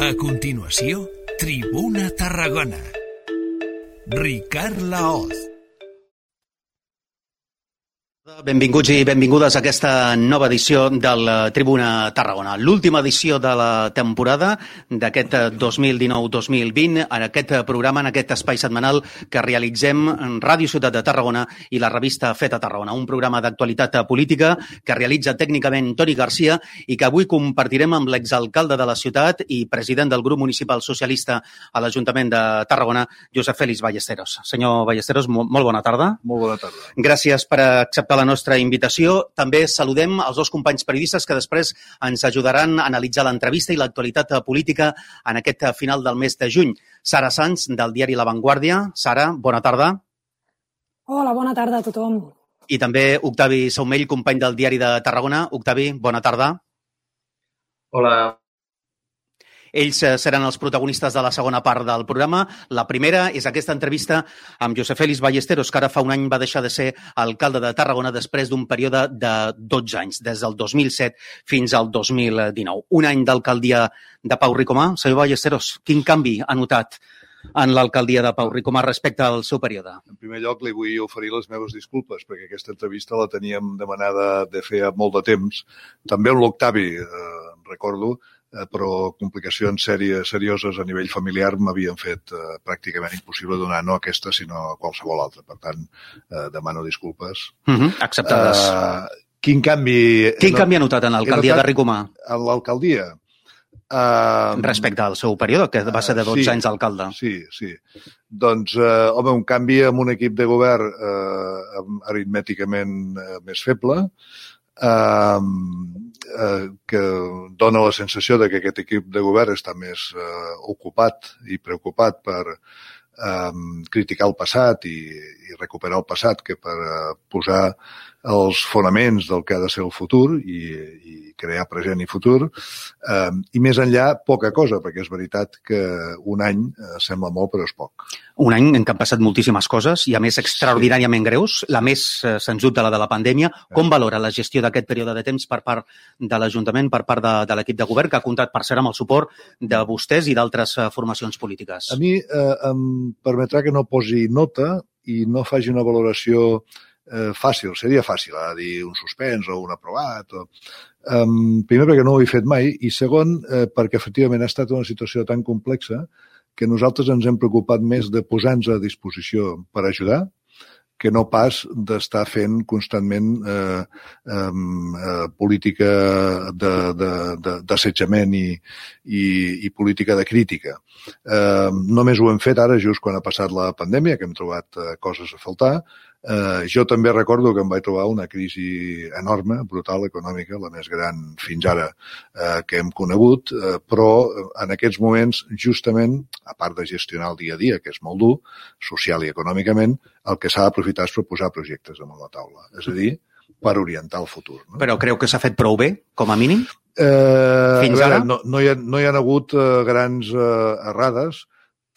A continuació, Tribuna Tarragona. Ricard Laoz. Benvinguts i benvingudes a aquesta nova edició del Tribuna Tarragona. L'última edició de la temporada d'aquest 2019-2020 en aquest programa, en aquest espai setmanal que realitzem en Ràdio Ciutat de Tarragona i la revista Feta Tarragona, un programa d'actualitat política que realitza tècnicament Toni Garcia i que avui compartirem amb l'exalcalde de la ciutat i president del grup municipal socialista a l'Ajuntament de Tarragona, Josep Félix Ballesteros. Senyor Ballesteros, molt bona tarda. Molt bona tarda. Gràcies per acceptar la nostra invitació. També saludem els dos companys periodistes que després ens ajudaran a analitzar l'entrevista i l'actualitat política en aquest final del mes de juny. Sara Sanz, del diari La Vanguardia. Sara, bona tarda. Hola, bona tarda a tothom. I també Octavi Saumell, company del diari de Tarragona. Octavi, bona tarda. Hola, ells eh, seran els protagonistes de la segona part del programa. La primera és aquesta entrevista amb Josep Félix Ballesteros, que ara fa un any va deixar de ser alcalde de Tarragona després d'un període de 12 anys, des del 2007 fins al 2019. Un any d'alcaldia de Pau Ricomà. Senyor Ballesteros, quin canvi ha notat en l'alcaldia de Pau Ricomà respecte al seu període? En primer lloc, li vull oferir les meves disculpes, perquè aquesta entrevista la teníem demanada de fer molt de temps. També amb l'Octavi, eh, recordo, però complicacions sèries, serioses a nivell familiar m'havien fet eh, pràcticament impossible donar no aquesta, sinó qualsevol altra. Per tant, eh, demano disculpes. Uh -huh. Acceptades. Eh, quin canvi... Quin canvi ha notat en l'alcaldia de Ricomà? En l'alcaldia? Uh, Respecte al seu període, que va ser de 12 sí, anys alcalde. Sí, sí. Doncs, eh, home, un canvi amb un equip de govern eh, aritmèticament eh, més feble, eh, que dona la sensació de que aquest equip de govern està més eh, ocupat i preocupat per eh, criticar el passat i, i recuperar el passat que per eh, posar els fonaments del que ha de ser el futur i, i crear present i futur. Eh, I més enllà, poca cosa, perquè és veritat que un any eh, sembla molt, però és poc. Un any en què han passat moltíssimes coses i, a més, extraordinàriament sí. greus. La més eh, sens dubte, la de la pandèmia. Com valora la gestió d'aquest període de temps per part de l'Ajuntament, per part de, de l'equip de govern, que ha comptat, per cert, amb el suport de vostès i d'altres eh, formacions polítiques? A mi eh, em permetrà que no posi nota i no faci una valoració eh, fàcil, seria fàcil, a dir un suspens o un aprovat. O... Um, primer, perquè no ho he fet mai, i segon, eh, perquè efectivament ha estat una situació tan complexa que nosaltres ens hem preocupat més de posar-nos a disposició per ajudar, que no pas d'estar fent constantment eh, eh, política d'assetjament i, i, i política de crítica. Eh, només ho hem fet ara, just quan ha passat la pandèmia, que hem trobat eh, coses a faltar, Eh, jo també recordo que em vaig trobar una crisi enorme, brutal, econòmica, la més gran fins ara eh, que hem conegut, eh, però en aquests moments, justament, a part de gestionar el dia a dia, que és molt dur, social i econòmicament, el que s'ha d'aprofitar és proposar projectes damunt la taula. És a dir, per orientar el futur. No? Però creu que s'ha fet prou bé, com a mínim? Eh, Fins veure, ara? No, no, hi ha, no hi ha hagut eh, grans eh, errades,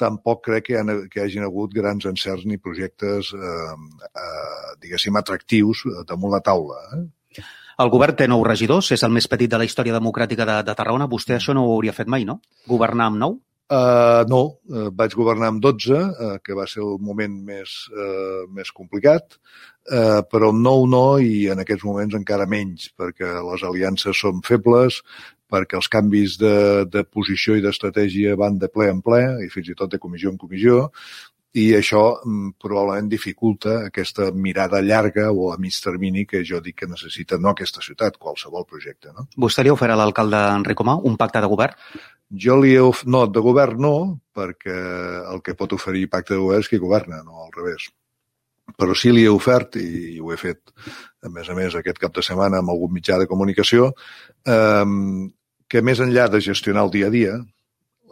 tampoc crec que hi, ha, que hagin hagut grans encerts ni projectes, eh, eh, diguéssim, atractius damunt la taula. Eh? El govern té nou regidors, és el més petit de la història democràtica de, de Tarragona. Vostè això no ho hauria fet mai, no? Governar amb nou? Uh, no, uh, vaig governar amb 12, uh, que va ser el moment més, uh, més complicat, uh, però amb 9 no i en aquests moments encara menys, perquè les aliances són febles, perquè els canvis de, de posició i d'estratègia van de ple en ple i fins i tot de comissió en comissió i això mm, probablement dificulta aquesta mirada llarga o a mig termini que jo dic que necessita no aquesta ciutat, qualsevol projecte. No? Vostè li oferà a l'alcalde Enric Comà un pacte de govern? Jo li he of... No, de govern no, perquè el que pot oferir pacte de govern és qui governa, no al revés. Però sí li he ofert, i ho he fet, a més a més, aquest cap de setmana amb algun mitjà de comunicació, eh, que més enllà de gestionar el dia a dia,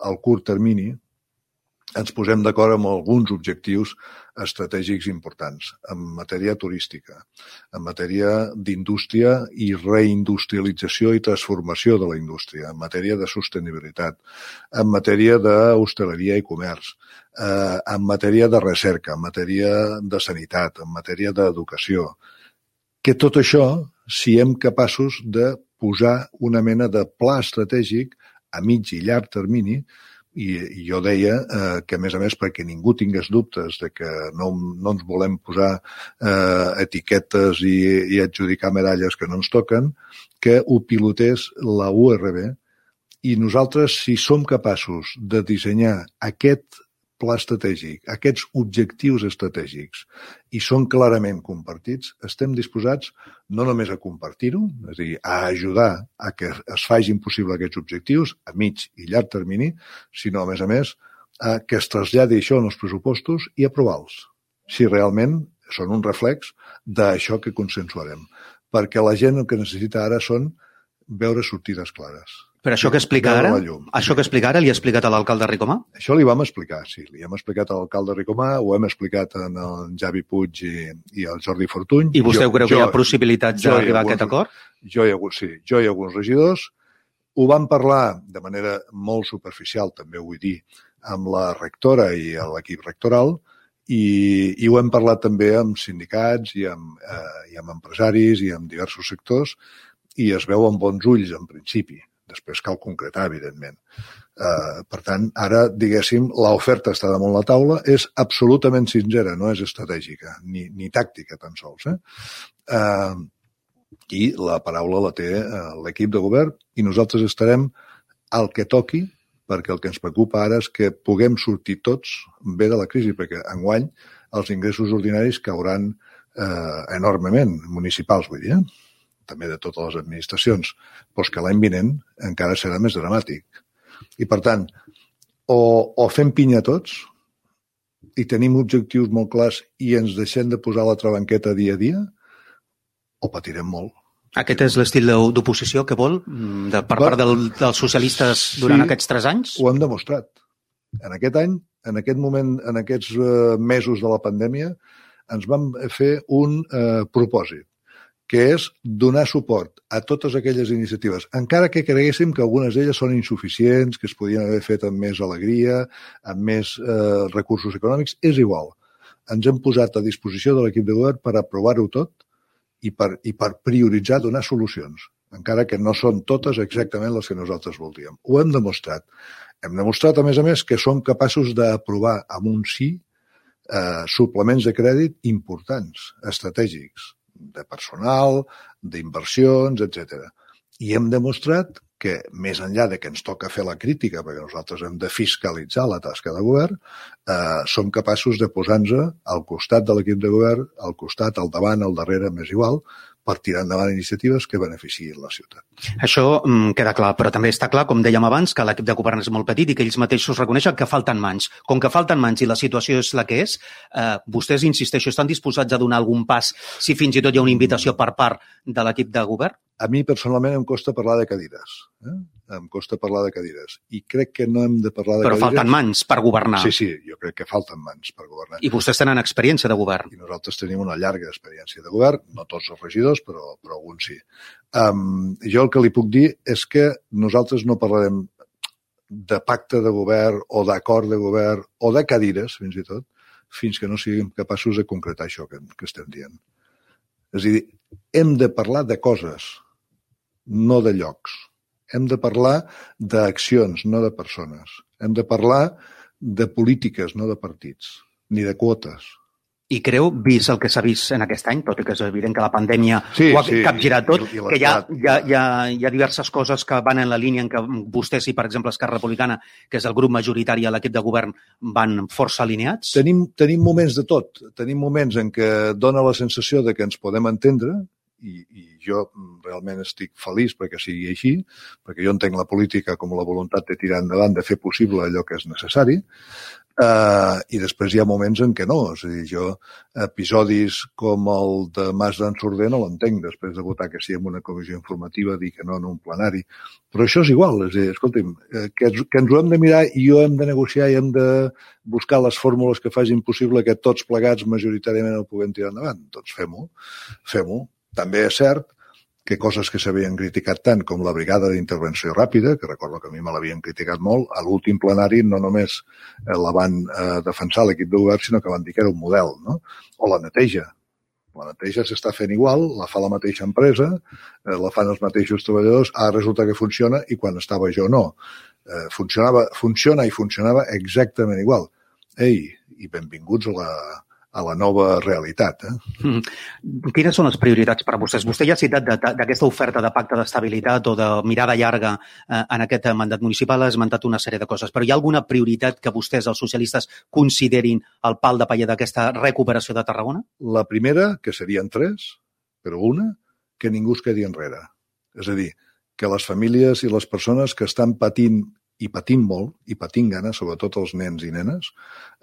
al curt termini, ens posem d'acord amb alguns objectius estratègics importants en matèria turística, en matèria d'indústria i reindustrialització i transformació de la indústria, en matèria de sostenibilitat, en matèria d'hostaleria i comerç, eh, en matèria de recerca, en matèria de sanitat, en matèria d'educació. Que tot això siguem capaços de posar una mena de pla estratègic a mig i llarg termini i, jo deia eh, que, a més a més, perquè ningú tingués dubtes de que no, no ens volem posar eh, etiquetes i, i adjudicar medalles que no ens toquen, que ho pilotés la URB i nosaltres, si som capaços de dissenyar aquest pla estratègic, aquests objectius estratègics, i són clarament compartits, estem disposats no només a compartir-ho, és a dir, a ajudar a que es fagin possible aquests objectius a mig i llarg termini, sinó, a més a més, a que es traslladi això en els pressupostos i aprovar-los, si realment són un reflex d'això que consensuarem. Perquè la gent el que necessita ara són veure sortides clares. Però això que explica ara, això que explica ara li ha explicat a l'alcalde Ricomà? Això li vam explicar, sí. Li hem explicat a l'alcalde Ricomà, ho hem explicat en el Javi Puig i, i el Jordi Fortuny. I vostè jo, creu jo, que hi ha possibilitats d'arribar a aquest acord? Jo hi ha sí, jo i alguns regidors. Ho vam parlar de manera molt superficial, també ho vull dir, amb la rectora i l'equip rectoral, i, i ho hem parlat també amb sindicats i amb, eh, i amb empresaris i amb diversos sectors, i es veu amb bons ulls, en principi Després cal concretar, evidentment. Uh, per tant, ara, diguéssim, l'oferta està damunt la taula, és absolutament sincera, no és estratègica, ni, ni tàctica tan sols. Eh? Uh, I la paraula la té uh, l'equip de govern i nosaltres estarem al que toqui perquè el que ens preocupa ara és que puguem sortir tots bé de la crisi, perquè enguany els ingressos ordinaris cauran eh, enormement, municipals, vull dir, eh? També de totes les administracions, però que l'any vinent encara serà més dramàtic. I, per tant, o, o fem pinya tots i tenim objectius molt clars i ens deixem de posar la trabanqueta dia a dia, o patirem molt. Aquest és l'estil d'oposició que vol mm, de, per part del, dels socialistes durant sí, aquests tres anys? ho hem demostrat. En aquest any, en aquest moment, en aquests uh, mesos de la pandèmia, ens vam fer un uh, propòsit que és donar suport a totes aquelles iniciatives, encara que creguéssim que algunes d'elles són insuficients, que es podien haver fet amb més alegria, amb més eh, recursos econòmics, és igual. Ens hem posat a disposició de l'equip de govern per aprovar-ho tot i per, i per prioritzar donar solucions, encara que no són totes exactament les que nosaltres voldríem. Ho hem demostrat. Hem demostrat, a més a més, que som capaços d'aprovar amb un sí eh, suplements de crèdit importants, estratègics, de personal, d'inversions, etc. I hem demostrat que, més enllà de que ens toca fer la crítica, perquè nosaltres hem de fiscalitzar la tasca de govern, eh, som capaços de posar-nos al costat de l'equip de govern, al costat, al davant, al darrere, més igual, per tirar endavant iniciatives que beneficiïn la ciutat. Això mm, queda clar, però també està clar, com dèiem abans, que l'equip de govern és molt petit i que ells mateixos reconeixen que falten mans. Com que falten mans i la situació és la que és, eh, vostès, insisteixo, estan disposats a donar algun pas si fins i tot hi ha una invitació per part de l'equip de govern? A mi personalment em costa parlar de cadires. Eh? Em costa parlar de cadires. I crec que no hem de parlar de Però cadires. falten mans per governar. Sí, sí, jo crec que falten mans per governar. I vostès tenen experiència de govern. I nosaltres tenim una llarga experiència de govern, no tots els regidors, però, però alguns sí. Um, jo el que li puc dir és que nosaltres no parlarem de pacte de govern o d'acord de govern o de cadires, fins i tot, fins que no siguem capaços de concretar això que, que estem dient. És a dir, hem de parlar de coses, no de llocs. Hem de parlar d'accions, no de persones. Hem de parlar de polítiques, no de partits, ni de quotes. I creu, vist el que s'ha vist en aquest any, tot i que és evident que la pandèmia sí, ho ha sí, capgirat tot, i, i que hi ha, hi, ha, hi, ha, hi ha diverses coses que van en la línia en què vostès i, per exemple, Esquerra Republicana, que és el grup majoritari a l'equip de govern, van força alineats? Tenim, tenim moments de tot. Tenim moments en què dona la sensació de que ens podem entendre, i, i jo realment estic feliç perquè sigui així, perquè jo entenc la política com la voluntat de tirar endavant, de fer possible allò que és necessari, eh, i després hi ha moments en què no. És a dir, jo episodis com el de Mas d'en Sorder no l'entenc, després de votar que sí en una comissió informativa, dir que no en un plenari. Però això és igual, és a dir, escolti'm, eh, que, que ens ho hem de mirar i ho hem de negociar i hem de buscar les fórmules que facin possible que tots plegats majoritàriament el puguem tirar endavant. Doncs fem-ho, fem-ho. També és cert que coses que s'havien criticat tant com la brigada d'intervenció ràpida, que recordo que a mi me l'havien criticat molt, a l'últim plenari no només eh, la van eh, defensar l'equip de govern, sinó que van dir que era un model, no? O la neteja. La mateixa s'està fent igual, la fa la mateixa empresa, eh, la fan els mateixos treballadors, ara resulta que funciona i quan estava jo no. Funcionava, funciona i funcionava exactament igual. Ei, i benvinguts a la, a la nova realitat. Eh? Mm. Quines són les prioritats per a vostès? Vostè ja ha citat d'aquesta oferta de pacte d'estabilitat o de mirada llarga eh, en aquest mandat municipal, ha esmentat una sèrie de coses, però hi ha alguna prioritat que vostès, els socialistes, considerin el pal de paller d'aquesta recuperació de Tarragona? La primera, que serien tres, però una, que ningú es quedi enrere. És a dir, que les famílies i les persones que estan patint i patint molt, i patint gana, sobretot els nens i nenes,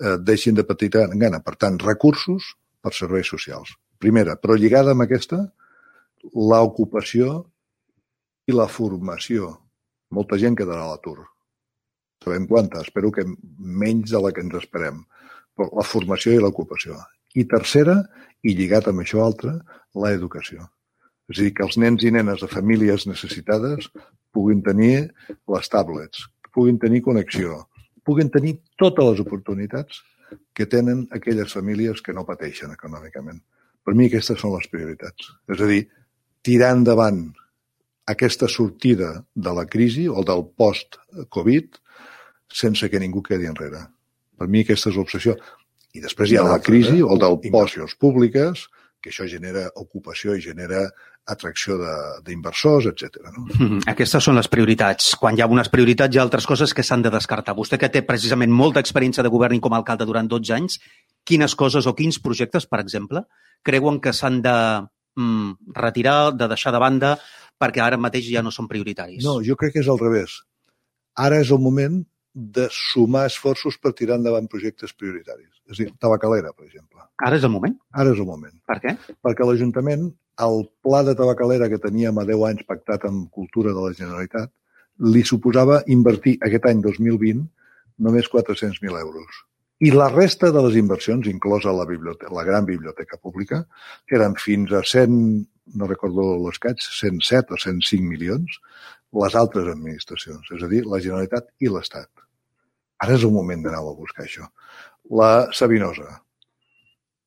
eh, deixin de patir gana. Per tant, recursos per serveis socials. Primera, però lligada amb aquesta, l'ocupació i la formació. Molta gent quedarà a l'atur. Sabem quanta, espero que menys de la que ens esperem. Però la formació i l'ocupació. I tercera, i lligat amb això altre, l'educació. És a dir, que els nens i nenes de famílies necessitades puguin tenir les tablets, puguin tenir connexió, puguin tenir totes les oportunitats que tenen aquelles famílies que no pateixen econòmicament. Per mi aquestes són les prioritats. És a dir, tirar endavant aquesta sortida de la crisi o del post-Covid sense que ningú quedi enrere. Per mi aquesta és l'obsessió. I després hi ha la crisi o del post públiques, que això genera ocupació i genera atracció d'inversors, etc. No? Mm-hmm. Aquestes són les prioritats. Quan hi ha unes prioritats hi ha altres coses que s'han de descartar. Vostè que té precisament molta experiència de govern com a alcalde durant 12 anys, quines coses o quins projectes, per exemple, creuen que s'han de mm, retirar, de deixar de banda, perquè ara mateix ja no són prioritaris? No, jo crec que és al revés. Ara és el moment de sumar esforços per tirar endavant projectes prioritaris. És a dir, Tabacalera, per exemple. Ara és el moment? Ara és el moment. Per què? Perquè l'Ajuntament el pla de tabacalera que teníem a 10 anys pactat amb Cultura de la Generalitat li suposava invertir aquest any 2020 només 400.000 euros. I la resta de les inversions, inclosa la, biblioteca, la gran biblioteca pública, eren fins a 100, no recordo l'escaig, 107 o 105 milions, les altres administracions, és a dir, la Generalitat i l'Estat. Ara és el moment d'anar a buscar això. La Sabinosa,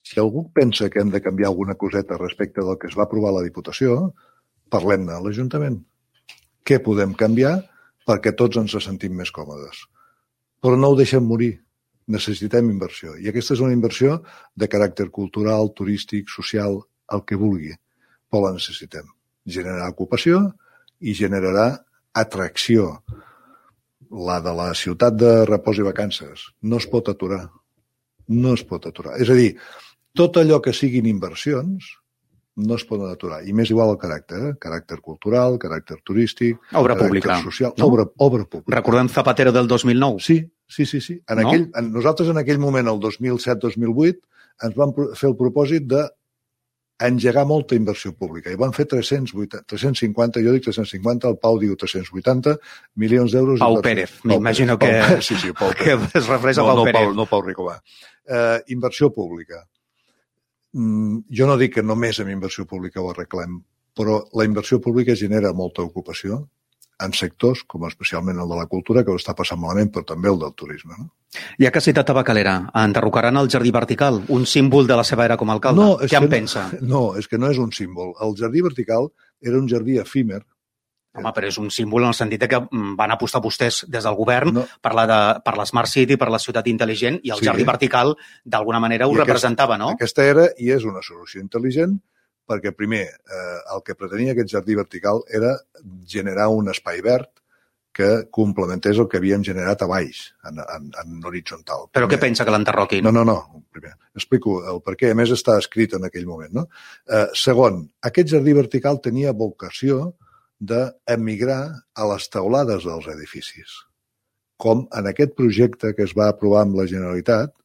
si algú pensa que hem de canviar alguna coseta respecte del que es va aprovar a la Diputació, parlem-ne a l'Ajuntament. Què podem canviar perquè tots ens sentim més còmodes? Però no ho deixem morir. Necessitem inversió. I aquesta és una inversió de caràcter cultural, turístic, social, el que vulgui. Però la necessitem. Generarà ocupació i generarà atracció. La de la ciutat de repòs i vacances no es pot aturar. No es pot aturar. És a dir, tot allò que siguin inversions no es poden aturar. I més igual el caràcter, eh? caràcter cultural, caràcter turístic, obra pública. social, no? obra, obra pública. Recordem Zapatero del 2009. Sí, sí, sí. sí. En no? aquell, en, nosaltres en aquell moment, el 2007-2008, ens vam fer el propòsit de engegar molta inversió pública i van fer 380, 350, jo dic 350, el Pau diu 380 milions d'euros. Pau Pérez, m'imagino que, sí, sí, Pau Pérez. que es refereix no, a Pau no, Pérez. Pau, no Pau Ricomà. Eh, inversió pública Mm, jo no dic que només amb inversió pública ho arreglem, però la inversió pública genera molta ocupació en sectors, com especialment el de la cultura, que ho està passant malament, però també el del turisme. No? Ja que ha citat Tabacalera, enderrocaran el jardí vertical, un símbol de la seva era com a alcalde. No, Què en no, pensa? No, és que no és un símbol. El jardí vertical era un jardí efímer Home, però és un símbol en el sentit que mm, van apostar vostès des del govern no. per, la de, per l'Smart City, per la ciutat intel·ligent, i el sí. jardí vertical, d'alguna manera, ho I representava, aquest, no? Aquesta era i és una solució intel·ligent perquè, primer, eh, el que pretenia aquest jardí vertical era generar un espai verd que complementés el que havíem generat a baix, en, en, en horitzontal. Però primer. què pensa que l'enterroquin? No, no, no. Primer. Explico el per què. A més, està escrit en aquell moment. No? Eh, segon, aquest jardí vertical tenia vocació d'emigrar a les teulades dels edificis, com en aquest projecte que es va aprovar amb la Generalitat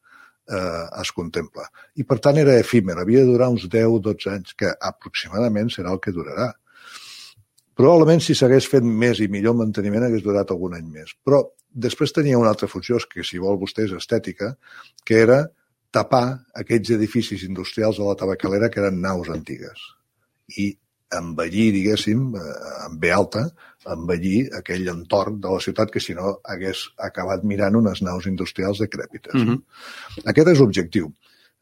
eh, es contempla. I, per tant, era efímer, havia de durar uns 10-12 anys, que aproximadament serà el que durarà. Probablement, si s'hagués fet més i millor manteniment, hagués durat algun any més. Però després tenia una altra funció, que si vol vostè és estètica, que era tapar aquests edificis industrials de la tabacalera que eren naus antigues. I envellir, diguéssim, eh, en B alta, envellir aquell entorn de la ciutat que si no hagués acabat mirant unes naus industrials decrèpites. Mm -hmm. Aquest és l'objectiu.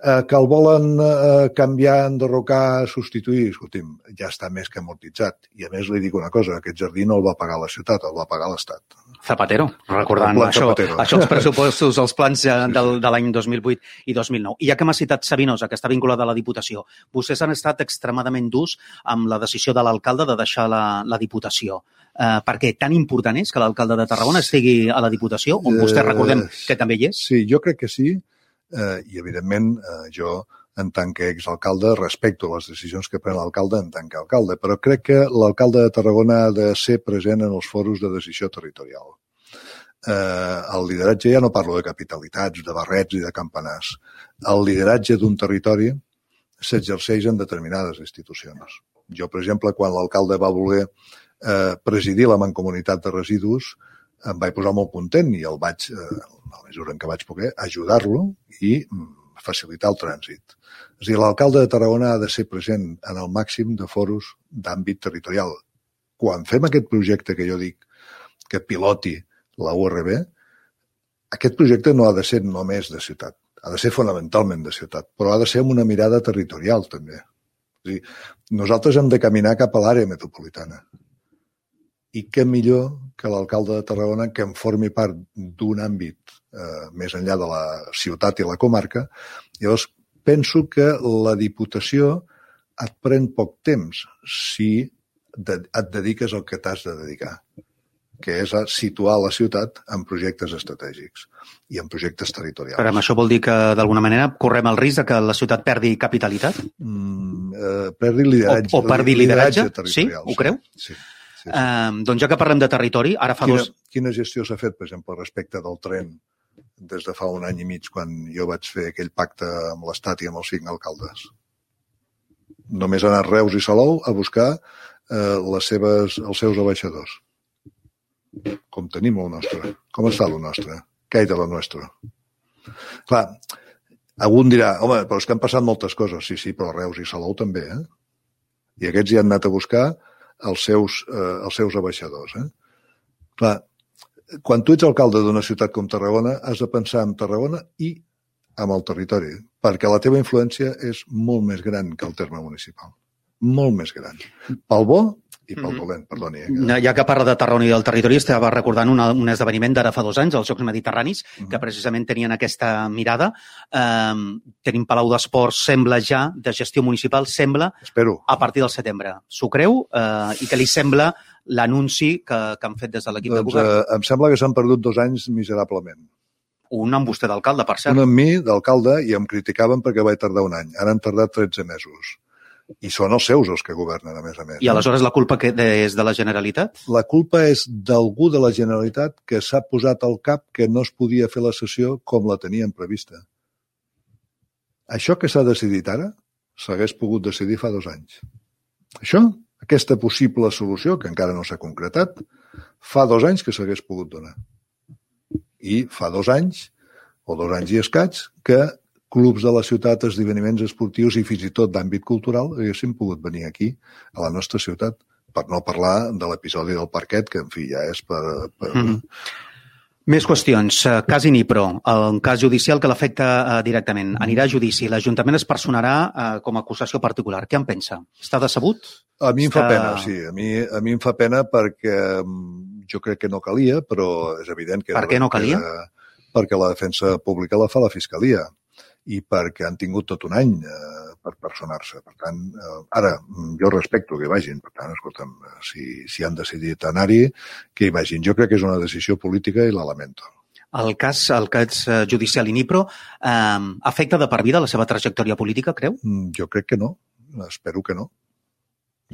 Eh, que el volen eh, canviar, enderrocar, substituir, escolti'm, ja està més que amortitzat. I a més li dic una cosa, aquest jardí no el va pagar la ciutat, el va pagar l'Estat. Zapatero, recordant això, Zapatero. això, els pressupostos, els plans del, de l'any 2008 i 2009. I ja que m'ha citat Sabinosa, que està vinculada a la Diputació, vostès han estat extremadament durs amb la decisió de l'alcalde de deixar la, la Diputació. Eh, perquè tan important és que l'alcalde de Tarragona estigui a la Diputació, on vostè recordem que també hi és? Sí, jo crec que sí, eh, i evidentment eh, jo en tant que exalcalde respecto les decisions que pren l'alcalde en tant que alcalde, però crec que l'alcalde de Tarragona ha de ser present en els foros de decisió territorial. Eh, el lideratge, ja no parlo de capitalitats, de barrets i de campanars, el lideratge d'un territori s'exerceix en determinades institucions. Jo, per exemple, quan l'alcalde va voler eh, presidir la Mancomunitat de Residus, em vaig posar molt content i el vaig, eh, a la mesura en què vaig poder, ajudar-lo i mm, facilitar el trànsit. És a dir, l'alcalde de Tarragona ha de ser present en el màxim de foros d'àmbit territorial. Quan fem aquest projecte que jo dic que piloti la URB, aquest projecte no ha de ser només de ciutat, ha de ser fonamentalment de ciutat, però ha de ser amb una mirada territorial també. És dir, nosaltres hem de caminar cap a l'àrea metropolitana. I què millor que l'alcalde de Tarragona que en formi part d'un àmbit eh, més enllà de la ciutat i la comarca. Llavors, penso que la Diputació et pren poc temps si de, et dediques al que t'has de dedicar que és a situar la ciutat en projectes estratègics i en projectes territorials. Però això vol dir que, d'alguna manera, correm el risc de que la ciutat perdi capitalitat? Mm, eh, perdi lideratge. O, o perdi lideratge? lideratge sí? Ho creu? Sí. Sí. Um, doncs ja que parlem de territori, ara fa quina, dos... Quina gestió s'ha fet, per exemple, respecte del tren des de fa un any i mig, quan jo vaig fer aquell pacte amb l'Estat i amb els cinc alcaldes. Només ha anat Reus i Salou a buscar eh, les seves, els seus abaixadors. Com tenim el nostre? Com està el nostre? Què hi de la nostra? Clar, algun dirà, home, però és que han passat moltes coses. Sí, sí, però Reus i Salou també, eh? I aquests hi han anat a buscar els seus, eh, els seus abaixadors, eh? Clar, quan tu ets alcalde d'una ciutat com Tarragona, has de pensar en Tarragona i amb el territori, perquè la teva influència és molt més gran que el terme municipal. Molt més gran. Pel bo i pel dolent, perdoni. Eh? Ja que parla de Tarragona i del territori, estava recordant una, un esdeveniment d'ara fa dos anys, els Jocs Mediterranis, uh -huh. que precisament tenien aquesta mirada. Eh, tenim Palau d'Esports, sembla ja, de gestió municipal, sembla, Espero. a partir del setembre. S'ho creu? Eh, I que li sembla l'anunci que, que han fet des de l'equip doncs, de govern? Eh, em sembla que s'han perdut dos anys miserablement. Un amb vostè d'alcalde, per cert. Un amb mi, d'alcalde, i em criticaven perquè vaig tardar un any. Ara han tardat 13 mesos i són els seus els que governen, a més a més. I aleshores la culpa que és de la Generalitat? La culpa és d'algú de la Generalitat que s'ha posat al cap que no es podia fer la sessió com la tenien prevista. Això que s'ha decidit ara s'hagués pogut decidir fa dos anys. Això, aquesta possible solució, que encara no s'ha concretat, fa dos anys que s'hagués pogut donar. I fa dos anys, o dos anys i escaig, que clubs de la ciutat, esdeveniments esportius i fins i tot d'àmbit cultural haguessin pogut venir aquí, a la nostra ciutat, per no parlar de l'episodi del parquet, que, en fi, ja és per... per... Mm -hmm. Més qüestions. Eh, cas Inipro, el cas judicial que l'afecta uh, directament. Anirà a judici. L'Ajuntament es personarà uh, com a acusació particular. Què en pensa? Està decebut? A mi em Està... fa pena, sí. A mi, a mi em fa pena perquè mm, jo crec que no calia, però és evident que... Per què no calia? Que, perquè la defensa pública la fa la Fiscalia i perquè han tingut tot un any eh, per personar-se. Per tant, eh, ara, jo respecto que vagin. Per tant, escolta'm, si, si han decidit anar-hi, que hi vagin. Jo crec que és una decisió política i la lamento. El cas, el cas eh, judicial Inipro eh, afecta de per vida la seva trajectòria política, creu? Mm, jo crec que no. Espero que no.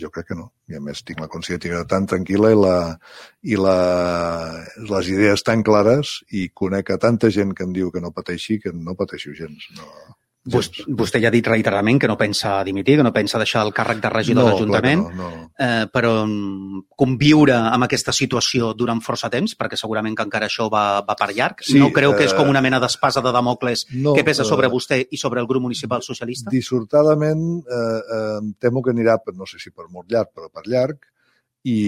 Jo crec que no. I a més tinc la consciència tan tranquil·la i, la, i la, les idees tan clares i conec a tanta gent que em diu que no pateixi que no pateixo gens. No, Vostè, vostè ja ha dit reiteradament que no pensa dimitir, que no pensa deixar el càrrec de regidor no, de l'Ajuntament, no, no. eh, però mm, conviure amb aquesta situació durant força temps, perquè segurament que encara això va, va per llarg, sí, no creu que és com una mena d'espasa de Damocles no, que pesa sobre eh, vostè i sobre el grup municipal socialista? Dissortadament, eh, eh, temo que anirà, no sé si per molt llarg, però per llarg, i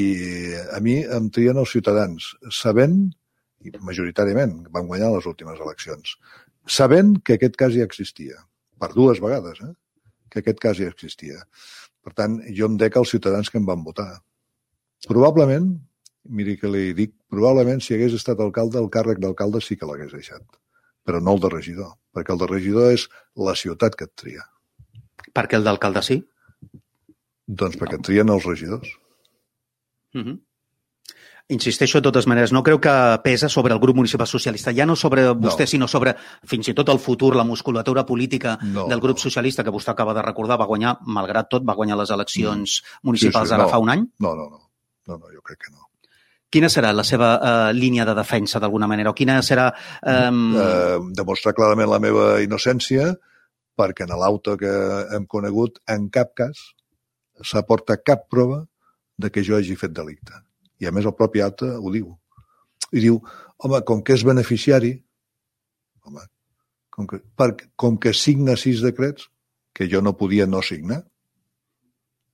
a mi em trien els ciutadans, sabent, i majoritàriament van guanyar les últimes eleccions, sabent que aquest cas ja existia. per dues vegades, eh? que aquest cas ja existia. Per tant, jo em dec als ciutadans que em van votar. Probablement, miri que li dic, probablement si hagués estat alcalde, el càrrec d'alcalde sí que l'hagués deixat, però no el de regidor, perquè el de regidor és la ciutat que et tria. Per què el d'alcalde sí? Doncs perquè et trien els regidors. Uh -huh. Insisteixo, de totes maneres, no creu que pesa sobre el grup municipal socialista, ja no sobre vostè, no. sinó sobre fins i tot el futur, la musculatura política no, del grup no. socialista, que vostè acaba de recordar, va guanyar, malgrat tot, va guanyar les eleccions mm. municipals sí, sí, ara no. fa un any? No, no, no. No, no, jo crec que no. Quina serà la seva uh, línia de defensa, d'alguna manera? O quina serà... Um... Uh, demostrar clarament la meva innocència, perquè en l'auto que hem conegut, en cap cas s'aporta cap prova de que jo hagi fet delicte. I a més el propi acte ho diu. I diu, home, com que és beneficiari, home, com que, per, com que signa sis decrets que jo no podia no signar,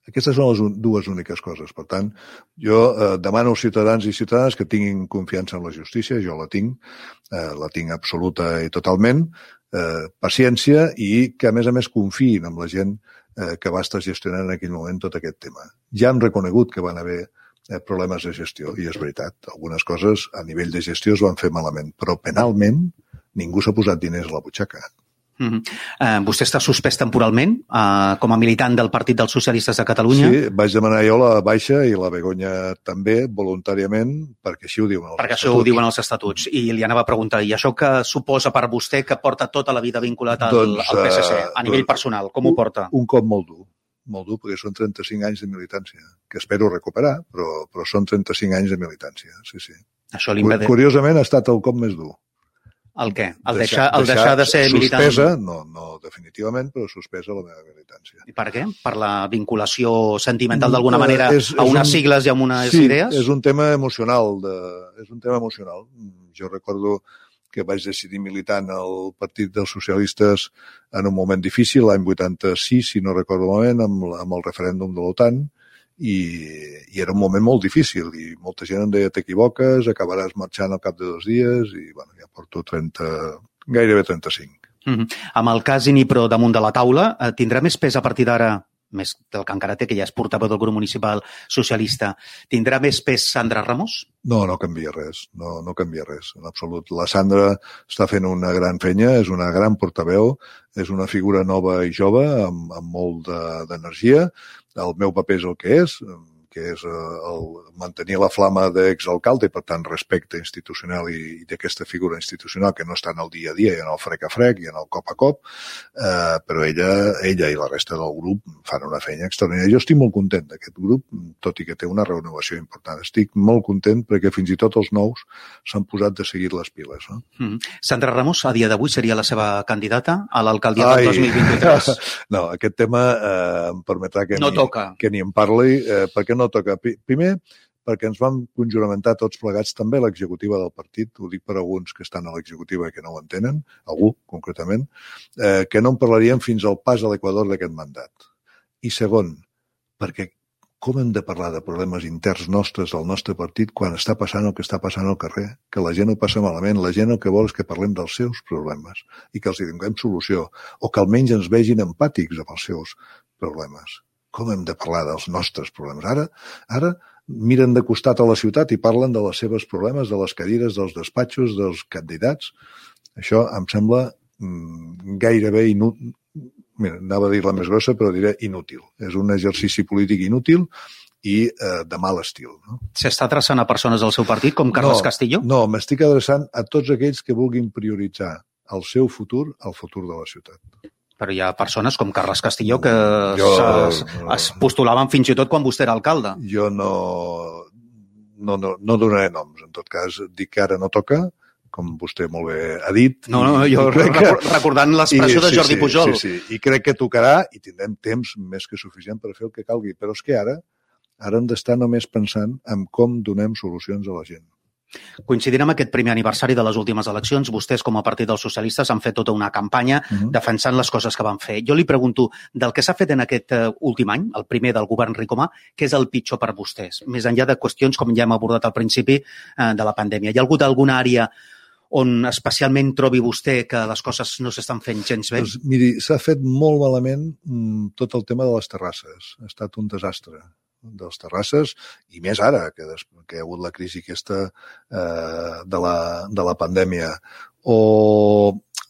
aquestes són les dues úniques coses. Per tant, jo eh, demano als ciutadans i ciutadanes que tinguin confiança en la justícia, jo la tinc, eh, la tinc absoluta i totalment, eh, paciència i que, a més a més, confiïn en la gent eh, que va estar gestionant en aquell moment tot aquest tema. Ja han reconegut que van haver problemes de gestió, i és veritat. Algunes coses a nivell de gestió es van fer malament, però penalment ningú s'ha posat diners a la butxaca. Mm -hmm. uh, vostè està suspès temporalment uh, com a militant del Partit dels Socialistes de Catalunya? Sí, vaig demanar jo la baixa i la Begoña també, voluntàriament, perquè així ho diuen els perquè estatuts. això ho diuen els estatuts. I li anava a preguntar, i això que suposa per vostè que porta tota la vida vinculat al, Doncs, al PSC, eh, a nivell doncs, personal, com ho porta? Un cop molt dur, molt dur, perquè són 35 anys de militància, que espero recuperar, però, però són 35 anys de militància, sí, sí. Això li impedeix... Curiosament ha estat el cop més dur. El què? El deixar, el deixar de ser militant? Suspesa, no, no definitivament, però suspesa la meva militància. I per què? Per la vinculació sentimental d'alguna manera és- a és unes un- sigles i a unes sí, idees? és un tema emocional. De, és un tema emocional. Jo recordo que vaig decidir militar en el Partit dels Socialistes en un moment difícil, l'any 86, si no recordo malament, amb, amb el referèndum de l'OTAN, i, i era un moment molt difícil i molta gent em deia t'equivoques, acabaràs marxant al cap de dos dies i bueno, ja porto 30, gairebé 35. Mm -hmm. Amb el cas Inipro damunt de la taula, eh, tindrà més pes a partir d'ara, més del que encara té, que ja és portaveu del grup municipal socialista, tindrà més pes Sandra Ramos? No, no canvia res, no, no canvia res, en absolut. La Sandra està fent una gran feina, és una gran portaveu, és una figura nova i jove, amb, amb molt de- d'energia. El meu paper és el que és, que és eh, el mantenir la flama d'exalcalde per tant, respecte institucional i, i d'aquesta figura institucional que no està en el dia a dia i en el frec a frec i en el cop a cop, eh, però ella, ella i la resta del grup fan una feina extraordinària. Jo estic molt content d'aquest grup, tot i que té una renovació important. Estic molt content perquè fins i tot els nous s'han posat de seguir les piles. No? Mm -hmm. Sandra Ramos, a dia d'avui, seria la seva candidata a l'alcaldia del 2023? No, aquest tema eh, em permetrà que, No ni, toca. que ni en parli. Eh, per què no toca? Primer, perquè ens vam conjuramentar tots plegats, també l'executiva del partit, ho dic per alguns que estan a l'executiva i que no ho entenen, algú concretament, eh, que no en parlaríem fins al pas a l'equador d'aquest mandat. I segon, perquè com hem de parlar de problemes interns nostres al nostre partit quan està passant el que està passant al carrer? Que la gent ho passa malament, la gent el que vol és que parlem dels seus problemes i que els hi donem solució, o que almenys ens vegin empàtics amb els seus problemes. Com hem de parlar dels nostres problemes? Ara, ara miren de costat a la ciutat i parlen de les seves problemes, de les cadires, dels despatxos, dels candidats. Això em sembla mm, gairebé inútil. Mira, anava a dir la més grossa, però diré inútil. És un exercici polític inútil i eh, de mal estil. No? S'està adreçant a persones del seu partit, com Carles no, Castillo? No, m'estic adreçant a tots aquells que vulguin prioritzar el seu futur al futur de la ciutat. Però hi ha persones com Carles Castillo que Jo- es, es postulaven fins i tot quan vostè era alcalde. Jo no, no, no, no donaré noms. En tot cas, dic que ara no toca, com vostè molt bé ha dit. No, no, jo crec que- recor- recordant l'expressió de sí, Jordi sí, Pujol. Sí, sí, i crec que tocarà i tindrem temps més que suficient per fer el que calgui. Però és que ara, ara hem d'estar només pensant en com donem solucions a la gent. Coincidint amb aquest primer aniversari de les últimes eleccions, vostès, com a Partit dels Socialistes, han fet tota una campanya Mhm. defensant les coses que van fer. Jo li pregunto, del que s'ha fet en aquest eh, últim any, el primer del govern Ricomà, què és el pitjor per vostès? Més enllà de qüestions, com ja hem abordat al principi, eh, de la pandèmia. Hi ha hagut alguna àrea on especialment trobi vostè que les coses no s'estan fent gens bé? Doncs, miri, s'ha fet molt malament mm, tot el tema de les terrasses. Ha estat un desastre de les terrasses, i més ara, que, des, que hi ha hagut la crisi aquesta eh, de, la, de la pandèmia. O,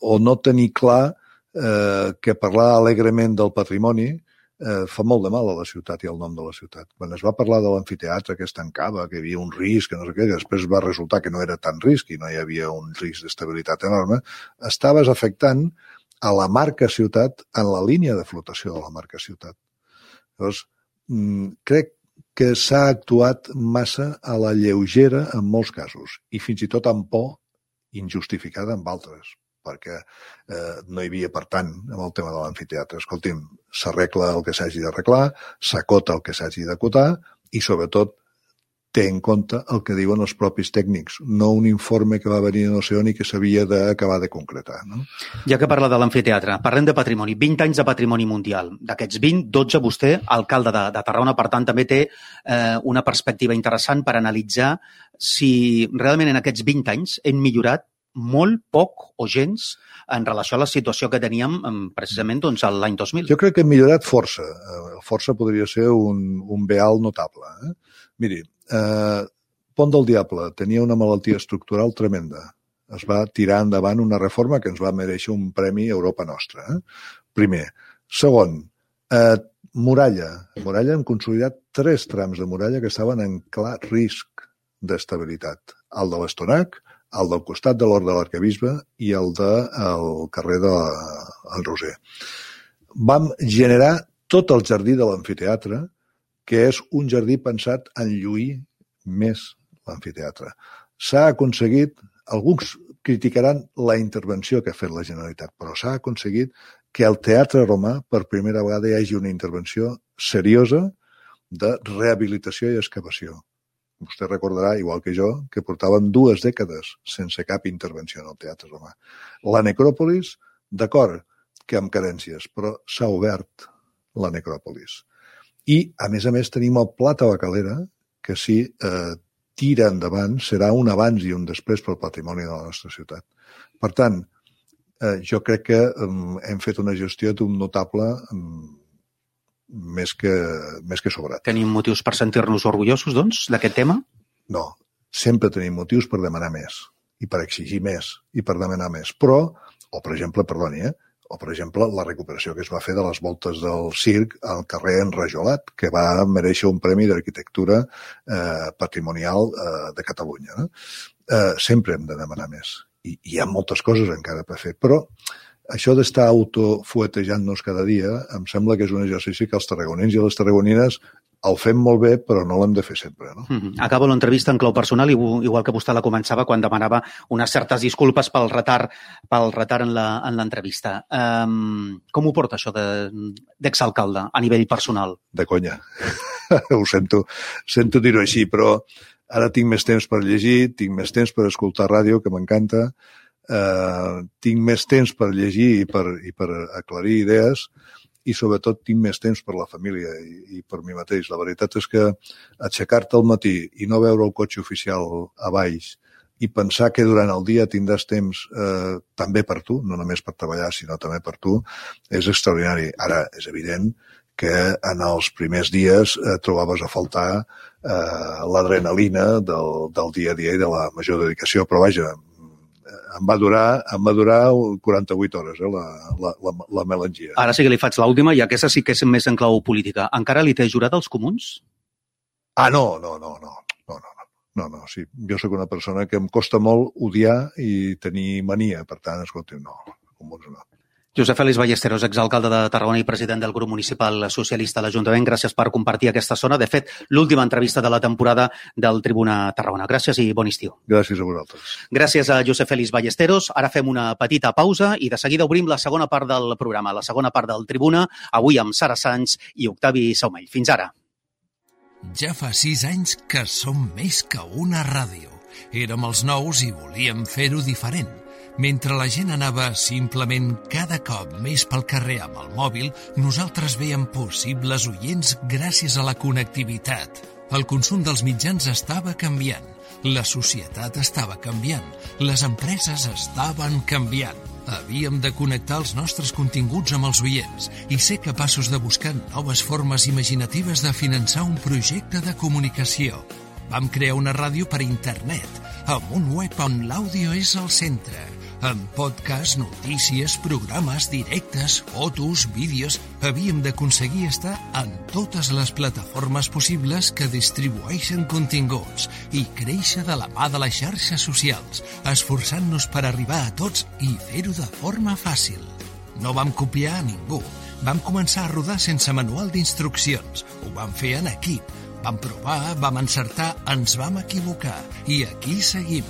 o no tenir clar eh, que parlar alegrement del patrimoni eh, fa molt de mal a la ciutat i al nom de la ciutat. Quan es va parlar de l'amfiteatre que es tancava, que hi havia un risc, que no sé què, que després va resultar que no era tan risc i no hi havia un risc d'estabilitat enorme, estaves afectant a la marca ciutat en la línia de flotació de la marca ciutat. Llavors, crec que s'ha actuat massa a la lleugera en molts casos i fins i tot amb por injustificada en altres perquè eh, no hi havia, per tant, amb el tema de l'amfiteatre. Escolti'm, s'arregla el que s'hagi d'arreglar, s'acota el que s'hagi d'acotar i, sobretot, té en compte el que diuen els propis tècnics, no un informe que va venir no sé on i que s'havia d'acabar de concretar. No? Ja que parla de l'amfiteatre, parlem de patrimoni. 20 anys de patrimoni mundial. D'aquests 20, 12 vostè, alcalde de, de Tarragona, per tant, també té eh, una perspectiva interessant per analitzar si realment en aquests 20 anys hem millorat molt poc o gens en relació a la situació que teníem precisament doncs, l'any 2000. Jo crec que hem millorat força. Eh, força podria ser un, un beal notable. Eh? Miri, eh, Pont del Diable tenia una malaltia estructural tremenda. Es va tirar endavant una reforma que ens va mereixer un premi Europa Nostra. Eh? Primer. Segon, eh, muralla. Muralla hem consolidat tres trams de muralla que estaven en clar risc d'estabilitat. El de l'Estonac, el del costat de l'Hort de l'Arcabisbe i el del de, el carrer de el Roser. Vam generar tot el jardí de l'amfiteatre, que és un jardí pensat en lluir més l'amfiteatre. S'ha aconseguit, alguns criticaran la intervenció que ha fet la Generalitat, però s'ha aconseguit que al Teatre Romà per primera vegada hi hagi una intervenció seriosa de rehabilitació i excavació vostè recordarà, igual que jo, que portàvem dues dècades sense cap intervenció en el Teatre Romà. La necròpolis, d'acord, que amb carències, però s'ha obert la necròpolis. I, a més a més, tenim el Pla Tabacalera, que si eh, tira endavant serà un abans i un després pel patrimoni de la nostra ciutat. Per tant, eh, jo crec que eh, hem fet una gestió d'un notable eh, més que, més que sobrat. Tenim motius per sentir-nos orgullosos, doncs, d'aquest tema? No, sempre tenim motius per demanar més, i per exigir més, i per demanar més. Però, o per exemple, perdoni, eh? O per exemple la recuperació que es va fer de les voltes del circ al carrer Enrajolat, que va mereixer un premi d'arquitectura eh, patrimonial eh, de Catalunya. No? Eh, sempre hem de demanar més. I, hi ha moltes coses encara per fer, però això d'estar autofuetejant-nos cada dia em sembla que és un exercici que els tarragonins i les tarragonines el fem molt bé, però no l'hem de fer sempre. No? Mm -hmm. Acabo l'entrevista en clau personal, igual que vostè la començava quan demanava unes certes disculpes pel retard, pel retard en l'entrevista. Um, com ho porta això d'exalcalde a nivell personal? De conya. ho sento, sento dir-ho així, però ara tinc més temps per llegir, tinc més temps per escoltar ràdio, que m'encanta, eh, tinc més temps per llegir i per, i per aclarir idees i sobretot tinc més temps per la família i, i per mi mateix. La veritat és que aixecar-te al matí i no veure el cotxe oficial a baix i pensar que durant el dia tindràs temps eh, també per tu, no només per treballar, sinó també per tu, és extraordinari. Ara, és evident que en els primers dies eh, trobaves a faltar eh, l'adrenalina del, del dia a dia i de la major dedicació, però vaja, em va durar, em va durar 48 hores, eh, la, la, la, la melangia. Ara sí que li faig l'última, i aquesta sí que és més en clau política. Encara li té jurat als comuns? Ah, no, no, no, no. No, no, no. No, sí. Jo sóc una persona que em costa molt odiar i tenir mania. Per tant, escolti, no, comuns no. Josep Félix Ballesteros, exalcalde de Tarragona i president del grup municipal socialista a l'Ajuntament, gràcies per compartir aquesta zona. De fet, l'última entrevista de la temporada del Tribuna Tarragona. Gràcies i bon estiu. Gràcies a vosaltres. Gràcies a Josep Félix Ballesteros. Ara fem una petita pausa i de seguida obrim la segona part del programa, la segona part del Tribuna, avui amb Sara Sanz i Octavi Saumell. Fins ara. Ja fa sis anys que som més que una ràdio. Érem els nous i volíem fer-ho diferent mentre la gent anava simplement cada cop més pel carrer amb el mòbil, nosaltres veiem possibles oients gràcies a la connectivitat. El consum dels mitjans estava canviant. La societat estava canviant, les empreses estaven canviant. Havíem de connectar els nostres continguts amb els oients i ser capaços de buscar noves formes imaginatives de finançar un projecte de comunicació. Vam crear una ràdio per internet, amb un web on l'àudio és al centre – amb podcast, notícies, programes, directes, fotos, vídeos... Havíem d'aconseguir estar en totes les plataformes possibles que distribueixen continguts i créixer de la mà de les xarxes socials, esforçant-nos per arribar a tots i fer-ho de forma fàcil. No vam copiar a ningú. Vam començar a rodar sense manual d'instruccions. Ho vam fer en equip. Vam provar, vam encertar, ens vam equivocar. I aquí seguim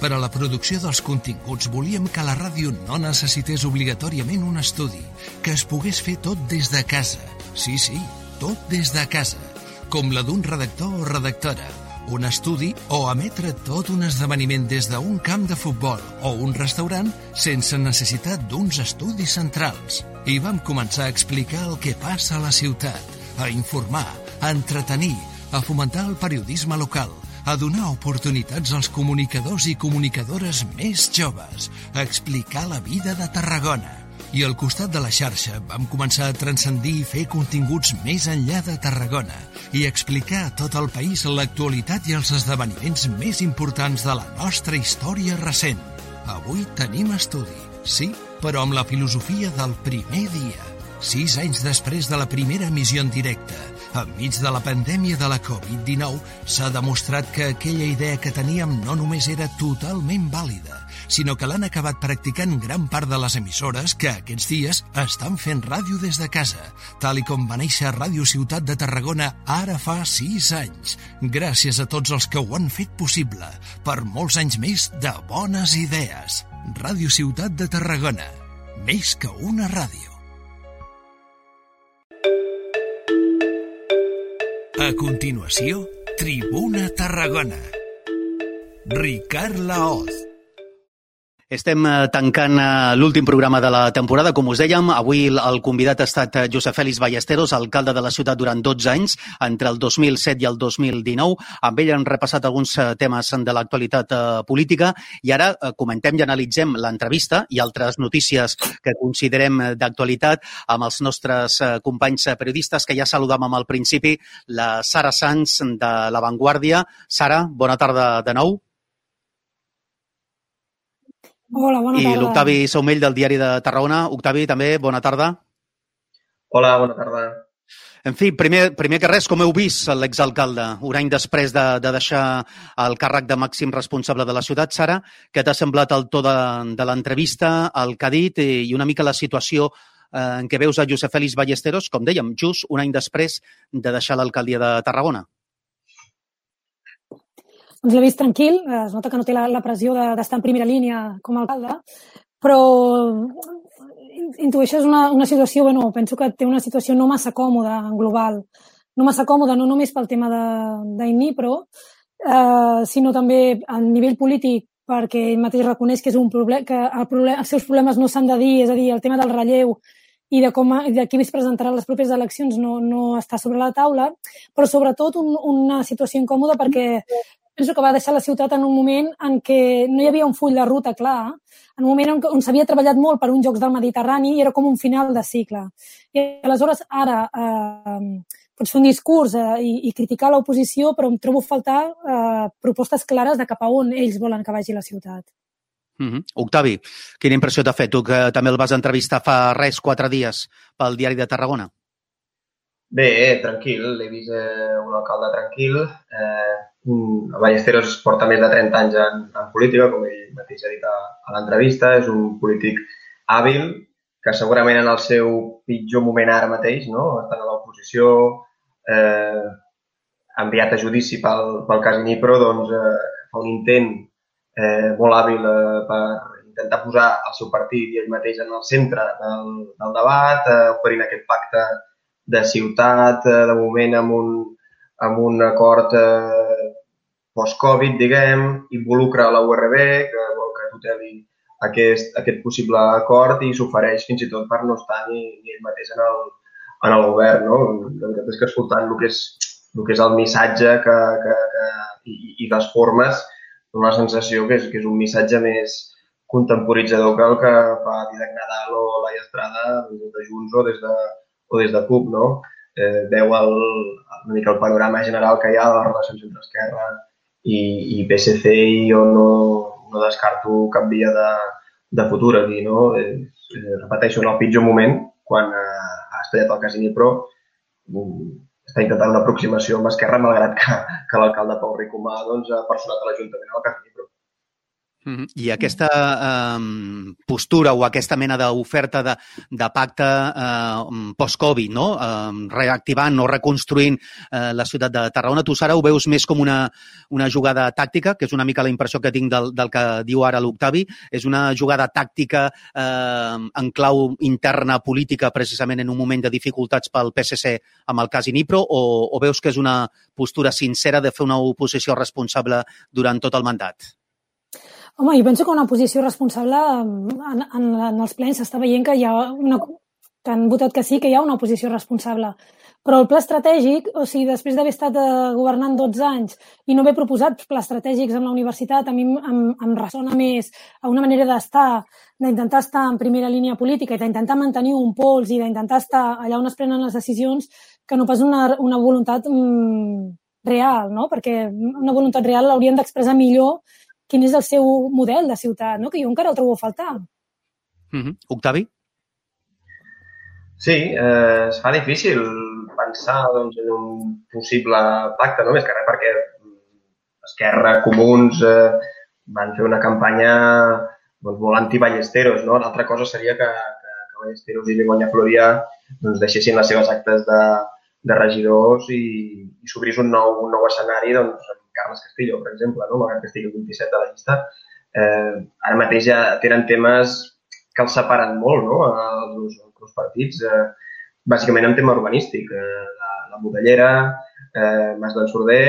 per a la producció dels continguts volíem que la ràdio no necessités obligatòriament un estudi, que es pogués fer tot des de casa. Sí, sí, tot des de casa, com la d'un redactor o redactora, un estudi o emetre tot un esdeveniment des d'un camp de futbol o un restaurant sense necessitat d'uns estudis centrals. I vam començar a explicar el que passa a la ciutat, a informar, a entretenir, a fomentar el periodisme local, a donar oportunitats als comunicadors i comunicadores més joves, a explicar la vida de Tarragona. I al costat de la xarxa vam començar a transcendir i fer continguts més enllà de Tarragona i explicar a tot el país l'actualitat i els esdeveniments més importants de la nostra història recent. Avui tenim estudi, sí, però amb la filosofia del primer dia. Sis anys després de la primera emissió en directe, Enmig de la pandèmia de la Covid-19, s'ha demostrat que aquella idea que teníem no només era totalment vàlida, sinó que l'han acabat practicant gran part de les emissores que aquests dies estan fent ràdio des de casa, tal i com va néixer Ràdio Ciutat de Tarragona ara fa sis anys. Gràcies a tots els que ho han fet possible, per molts anys més de bones idees. Ràdio Ciutat de Tarragona, més que una ràdio. A continuació, Tribuna Tarragona. Ricard Laoz. Estem eh, tancant eh, l'últim programa de la temporada. Com us dèiem, avui el convidat ha estat eh, Josep Félix Ballesteros, alcalde de la ciutat durant 12 anys, entre el 2007 i el 2019. Amb ell han repassat alguns temes de l'actualitat política i ara comentem i analitzem l'entrevista i altres notícies que considerem d'actualitat amb els nostres companys periodistes que ja saludàvem al principi, la Sara Sanz de La Vanguardia. Sara, bona tarda de nou. Hola, bona tarda. I l'Octavi Saumell del Diari de Tarragona. Octavi, també, bona tarda. Hola, bona tarda. En fi, primer, primer que res, com heu vist l'exalcalde, un any després de, de deixar el càrrec de màxim responsable de la ciutat, Sara, què t'ha semblat el to de, de l'entrevista, el que ha dit i una mica la situació eh, en què veus a Josep Félix Ballesteros, com dèiem, just un any després de deixar l'alcaldia de Tarragona? Doncs l'he vist tranquil, es nota que no té la, la pressió d'estar de, en primera línia com a alcalde, però intueixes una, una situació, bueno, penso que té una situació no massa còmoda en global, no massa còmoda, no només pel tema d'Aini, però eh, sinó també a nivell polític perquè ell mateix reconeix que és un problema, que el problem, els seus problemes no s'han de dir, és a dir, el tema del relleu i de, com, de qui es presentarà les properes eleccions no, no està sobre la taula, però sobretot un, una situació incòmoda perquè penso que va deixar la ciutat en un moment en què no hi havia un full de ruta clar, en un moment on, on s'havia treballat molt per uns Jocs del Mediterrani i era com un final de cicle. I aleshores ara eh, pots fer un discurs eh, i, i criticar l'oposició, però em trobo faltar eh, propostes clares de cap a on ells volen que vagi la ciutat. Mm -hmm. Octavi, quina impressió t'ha fet tu que també el vas entrevistar fa res, quatre dies, pel Diari de Tarragona? Bé, tranquil, l'he vist eh, un alcalde tranquil, eh, Ballesteros porta més de 30 anys en, en política, com ell mateix ha dit a, a l'entrevista. És un polític hàbil, que segurament en el seu pitjor moment ara mateix, no? estant a l'oposició, eh, enviat a judici pel, pel cas Nipro, doncs eh, fa un intent eh, molt hàbil eh, per intentar posar el seu partit i ell mateix en el centre del, del debat, eh, oferint aquest pacte de ciutat, eh, de moment amb un, amb un acord eh, post-Covid, diguem, involucra la URB, que vol que tuteli aquest, aquest possible acord i s'ofereix fins i tot per no estar ni, ni ell mateix en el, en el govern. No? La veritat és que escoltant el que és el que és el missatge que, que, que, i, i les formes, una sensació que és, que és un missatge més contemporitzador que el que fa Didac Nadal o Laia Estrada des de Junts o des de, o des de CUP, no? Eh, veu el, una mica el panorama general que hi ha de les relacions entre Esquerra i, i PSC jo no, no descarto cap via de, de futur aquí, no? Eh, eh, repeteixo, en el pitjor moment, quan eh, ha estat el Casini Pro, mm, està intentant una aproximació amb Esquerra, malgrat que, que l'alcalde Pau Ricomà doncs, ha personat a l'Ajuntament al Casini Pro. I aquesta eh, postura o aquesta mena d'oferta de, de pacte eh, post-Covid, no? eh, reactivant o reconstruint eh, la ciutat de Tarragona, tu, Sara, ho veus més com una, una jugada tàctica, que és una mica la impressió que tinc del, del que diu ara l'Octavi, és una jugada tàctica eh, en clau interna política precisament en un moment de dificultats pel PSC amb el cas Inipro, o, o veus que és una postura sincera de fer una oposició responsable durant tot el mandat? Home, jo penso que una posició responsable en, en, en els plens s'està veient que hi ha una, que han votat que sí, que hi ha una oposició responsable. Però el pla estratègic, o sigui, després d'haver estat eh, governant 12 anys i no haver proposat plans estratègics amb la universitat, a mi em, em ressona més a una manera d'estar, d'intentar estar en primera línia política i d'intentar mantenir un pols i d'intentar estar allà on es prenen les decisions que no pas una, una voluntat mm, real, no? Perquè una voluntat real l'haurien d'expressar millor quin és el seu model de ciutat, no? que jo encara el trobo a faltar. Mm -hmm. Octavi? Sí, eh, es fa difícil pensar doncs, en un possible pacte, no? més que res perquè Esquerra, Comuns, eh, van fer una campanya doncs, molt anti-Ballesteros. No? L'altra cosa seria que, que, que Ballesteros i Begoña Floria doncs, deixessin les seves actes de, de regidors i, i s'obrís un, nou, un nou escenari doncs, Carles Castillo, per exemple, no? malgrat que estigui el 27 de la llista, eh, ara mateix ja tenen temes que els separen molt, no?, els, els partits, eh, bàsicament en tema urbanístic. Eh, la, la Modellera, eh, Mas d'en Sorder,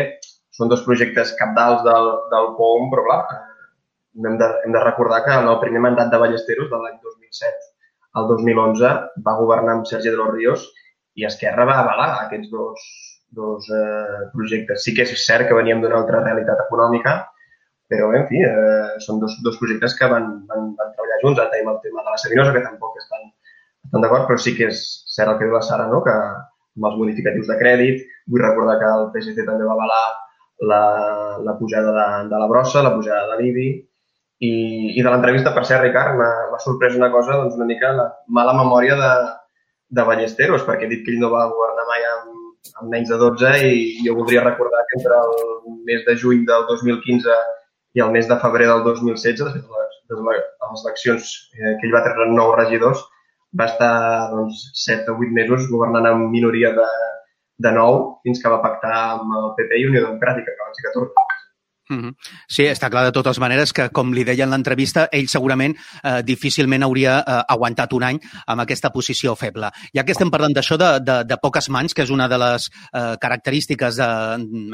són dos projectes capdals del, del POM, però clar, eh, hem, de, hem de recordar que en el primer mandat de Ballesteros, de l'any 2007 al 2011, va governar amb Sergi de los Ríos i Esquerra va avalar aquests dos, dos eh, projectes. Sí que és cert que veníem d'una altra realitat econòmica, però, en fi, eh, són dos, dos projectes que van, van, van treballar junts. Ara tenim el tema de la Sabinosa, que tampoc estan, estan d'acord, però sí que és cert el que diu la Sara, no? que amb els modificatius de crèdit, vull recordar que el PSC també va avalar la, la pujada de, de la brossa, la pujada de l'IBI, i, i de l'entrevista, per cert, Ricard, m'ha sorprès una cosa, doncs una mica la mala memòria de, de Ballesteros, perquè he dit que ell no va governar mai amb amb menys de 12 i jo voldria recordar que entre el mes de juny del 2015 i el mes de febrer del 2016, després de les eleccions eh, que ell va treure nou regidors, va estar doncs, 7 o 8 mesos governant amb minoria de, de nou fins que va pactar amb el PP i Unió Democràtica, que van ser 14. Mm -hmm. Sí, està clar de totes maneres que, com li deia en l'entrevista, ell segurament eh, difícilment hauria eh, aguantat un any amb aquesta posició feble. Ja que estem parlant d'això de, de, de poques mans, que és una de les eh, característiques de,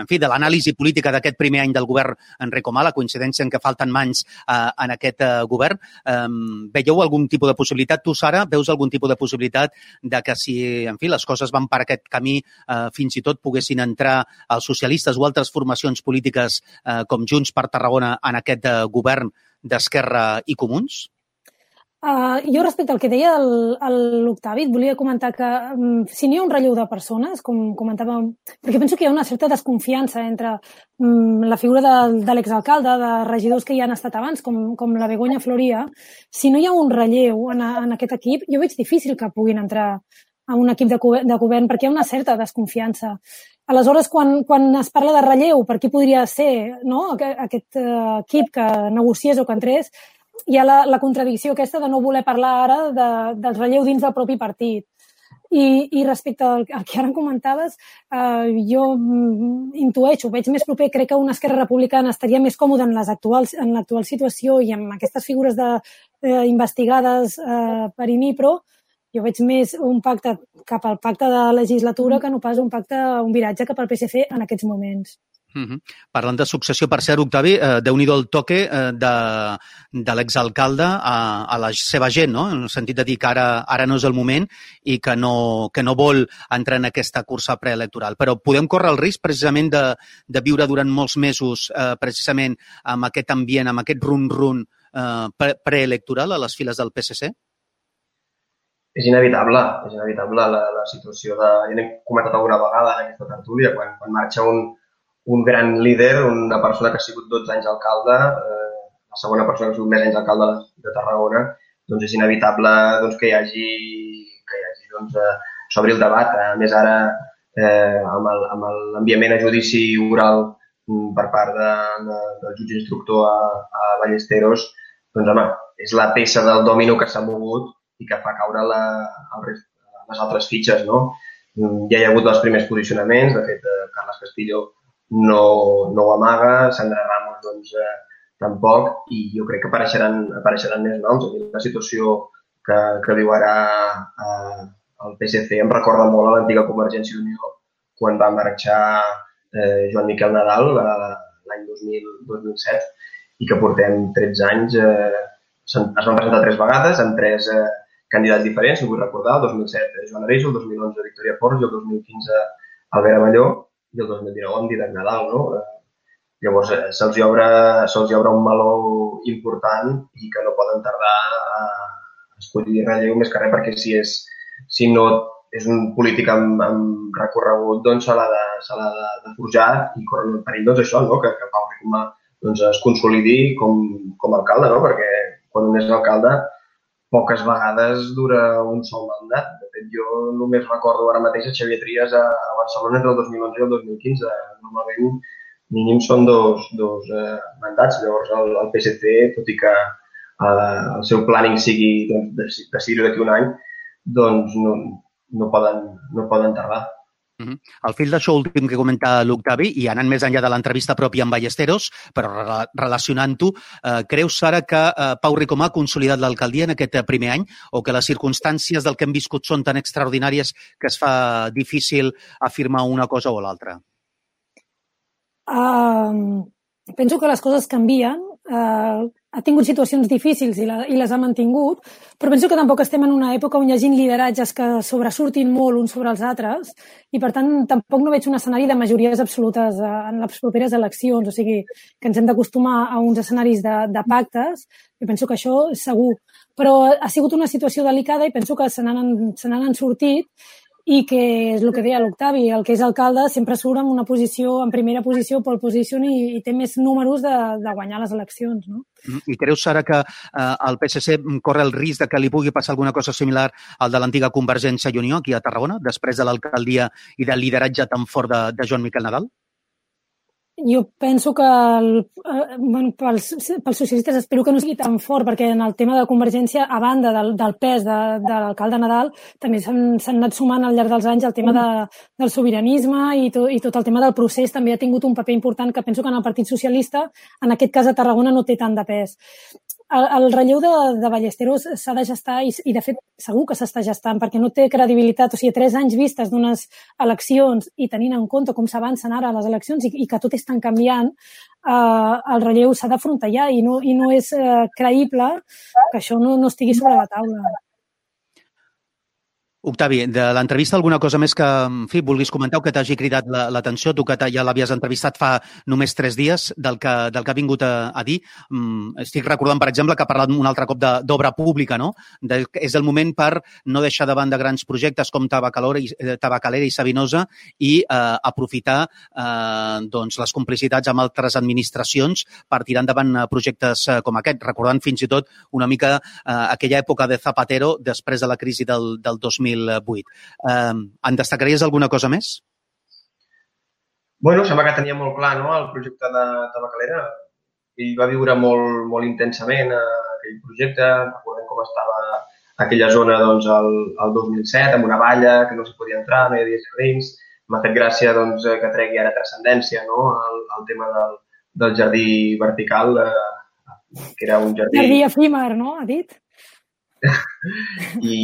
en fi, de l'anàlisi política d'aquest primer any del govern Enrico Comà, la coincidència en què falten mans eh, en aquest eh, govern, eh, veieu algun tipus de possibilitat? Tu, Sara, veus algun tipus de possibilitat de que si, en fi, les coses van per aquest camí, eh, fins i tot poguessin entrar els socialistes o altres formacions polítiques eh, com Junts per Tarragona en aquest eh, govern d'Esquerra i Comuns? Uh, jo respecte al que deia l'Octavi, et volia comentar que um, si n'hi ha un relleu de persones, com comentàvem, perquè penso que hi ha una certa desconfiança entre um, la figura de, de l'exalcalde, de regidors que hi han estat abans, com, com la Begoña Floria, si no hi ha un relleu en, en aquest equip, jo veig difícil que puguin entrar a un equip de, de govern perquè hi ha una certa desconfiança. Aleshores, quan, quan es parla de relleu, per qui podria ser no? aquest uh, equip que negociés o que entrés, hi ha la, la contradicció aquesta de no voler parlar ara de, del relleu dins del propi partit. I, i respecte al, al que ara comentaves, eh, jo mm, intueixo, veig més proper, crec que una Esquerra Republicana estaria més còmoda en les actuals, en l'actual situació i amb aquestes figures de, eh, investigades eh, per INIPRO, jo veig més un pacte cap al pacte de legislatura que no pas un pacte, un viratge cap al PSC en aquests moments. Uh -huh. Parlant de successió, per cert, Octavi, eh, déu nhi el toque eh, de, de l'exalcalde a, a la seva gent, no? en el sentit de dir que ara, ara no és el moment i que no, que no vol entrar en aquesta cursa preelectoral. Però podem córrer el risc precisament de, de viure durant molts mesos eh, precisament amb aquest ambient, amb aquest run-run eh, pre preelectoral a les files del PSC? És inevitable, és inevitable la, la situació de... Ja n'hem comentat alguna vegada en aquesta tertúlia, quan, quan marxa un, un gran líder, una persona que ha sigut 12 anys alcalde, eh, la segona persona que ha sigut més anys alcalde de Tarragona, doncs és inevitable doncs, que hi hagi, que hi hagi doncs, eh, s'obri el debat. A més, ara, eh, amb l'enviament a judici oral mm, per part de, de, del jutge instructor a, a Ballesteros, doncs, home, és la peça del dòmino que s'ha mogut i que fa caure la, el rest, les altres fitxes, no? Mm, ja hi ha hagut els primers posicionaments, de fet, eh, Carles Castillo no, no ho amaga, Sandra Ramos doncs, eh, tampoc, i jo crec que apareixeran, apareixeran més noms. A la situació que, que viu ara eh, el PSC em recorda molt a l'antiga Convergència i Unió quan va marxar eh, Joan Miquel Nadal l'any 2007 i que portem 13 anys. Eh, es van presentar tres vegades amb tres eh, candidats diferents, si vull recordar, el 2007 Joan Areix, el 2011 Victoria Forns el 2015 Albert Avelló i el 2019 amb Didac Nadal, no? Eh, llavors, eh, se'ls obre, se obre un meló important i que no poden tardar a escollir relleu més que res perquè si, és, si no és un polític amb, amb recorregut, doncs se l'ha de, de, de forjar i corre el perill, doncs això, no? que, que Pau Ricomà doncs, es consolidi com, com a alcalde, no? perquè quan un és alcalde poques vegades dura un sol mandat. De fet, jo només recordo ara mateix a Xavier Trias a, Barcelona entre el 2011 i el 2015. Normalment mínim són dos, dos eh, mandats. Llavors el, el PSC, tot i que eh, el seu planning sigui doncs, decidir d'aquí un any, doncs no, no, poden, no poden tardar. Uh -huh. Al fil d'això últim que comenta l'Octavi, i anant més enllà de l'entrevista pròpia amb Ballesteros, però re relacionant-ho, eh, creus, Sara, que eh, Pau Ricomà ha consolidat l'alcaldia en aquest primer any o que les circumstàncies del que hem viscut són tan extraordinàries que es fa difícil afirmar una cosa o l'altra? Uh, penso que les coses canvien. Uh, ha tingut situacions difícils i, la, i les ha mantingut, però penso que tampoc estem en una època on hi hagi lideratges que sobresurtin molt uns sobre els altres i, per tant, tampoc no veig un escenari de majories absolutes eh, en les properes eleccions, o sigui, que ens hem d'acostumar a uns escenaris de, de pactes, i penso que això és segur. Però ha sigut una situació delicada i penso que se n'han sortit i que és el que deia l'Octavi, el que és alcalde sempre surt en una posició, en primera posició, pole position i, i té més números de, de guanyar les eleccions. No? Mm, I creus, Sara, que eh, el PSC corre el risc de que li pugui passar alguna cosa similar al de l'antiga Convergència i Unió aquí a Tarragona, després de l'alcaldia i del lideratge tan fort de, de Joan Miquel Nadal? Jo penso que el, eh, bueno, pels, pels socialistes espero que no sigui tan fort, perquè en el tema de Convergència, a banda del, del pes de, de l'alcalde Nadal, també s'han anat sumant al llarg dels anys el tema de, del sobiranisme i, to, i tot el tema del procés. També ha tingut un paper important que penso que en el Partit Socialista, en aquest cas a Tarragona, no té tant de pes el, el relleu de, de Ballesteros s'ha de gestar i, i, de fet, segur que s'està gestant perquè no té credibilitat. O sigui, tres anys vistes d'unes eleccions i tenint en compte com s'avancen ara les eleccions i, i que tot és tan canviant, eh, el relleu s'ha d'afrontar ja i no, i no és eh, creïble que això no, no estigui sobre la taula. Octavi, de l'entrevista alguna cosa més que, en fi, vulguis comentar o que t'hagi cridat l'atenció, la, tu que ja l'havies entrevistat fa només tres dies del que, del que ha vingut a, a dir. Mm, estic recordant, per exemple, que ha parlat un altre cop d'obra pública, no? De, és el moment per no deixar de banda grans projectes com Tabacalera i, eh, Tabacalera i Sabinosa i eh, aprofitar eh, doncs, les complicitats amb altres administracions per tirar endavant eh, projectes eh, com aquest, recordant fins i tot una mica eh, aquella època de Zapatero després de la crisi del, del 2000 2008. Eh, en destacaries alguna cosa més? Bueno, sembla que tenia molt clar no, el projecte de Tabacalera. Ell va viure molt, molt intensament aquell projecte, recordem com estava aquella zona doncs, el, el 2007, amb una valla que no s'hi podia entrar, no hi havia jardins. M'ha fet gràcia doncs, que tregui ara transcendència no? el, el tema del, del jardí vertical, eh, que era un jardí... Jardí efímer, no? Ha dit? I,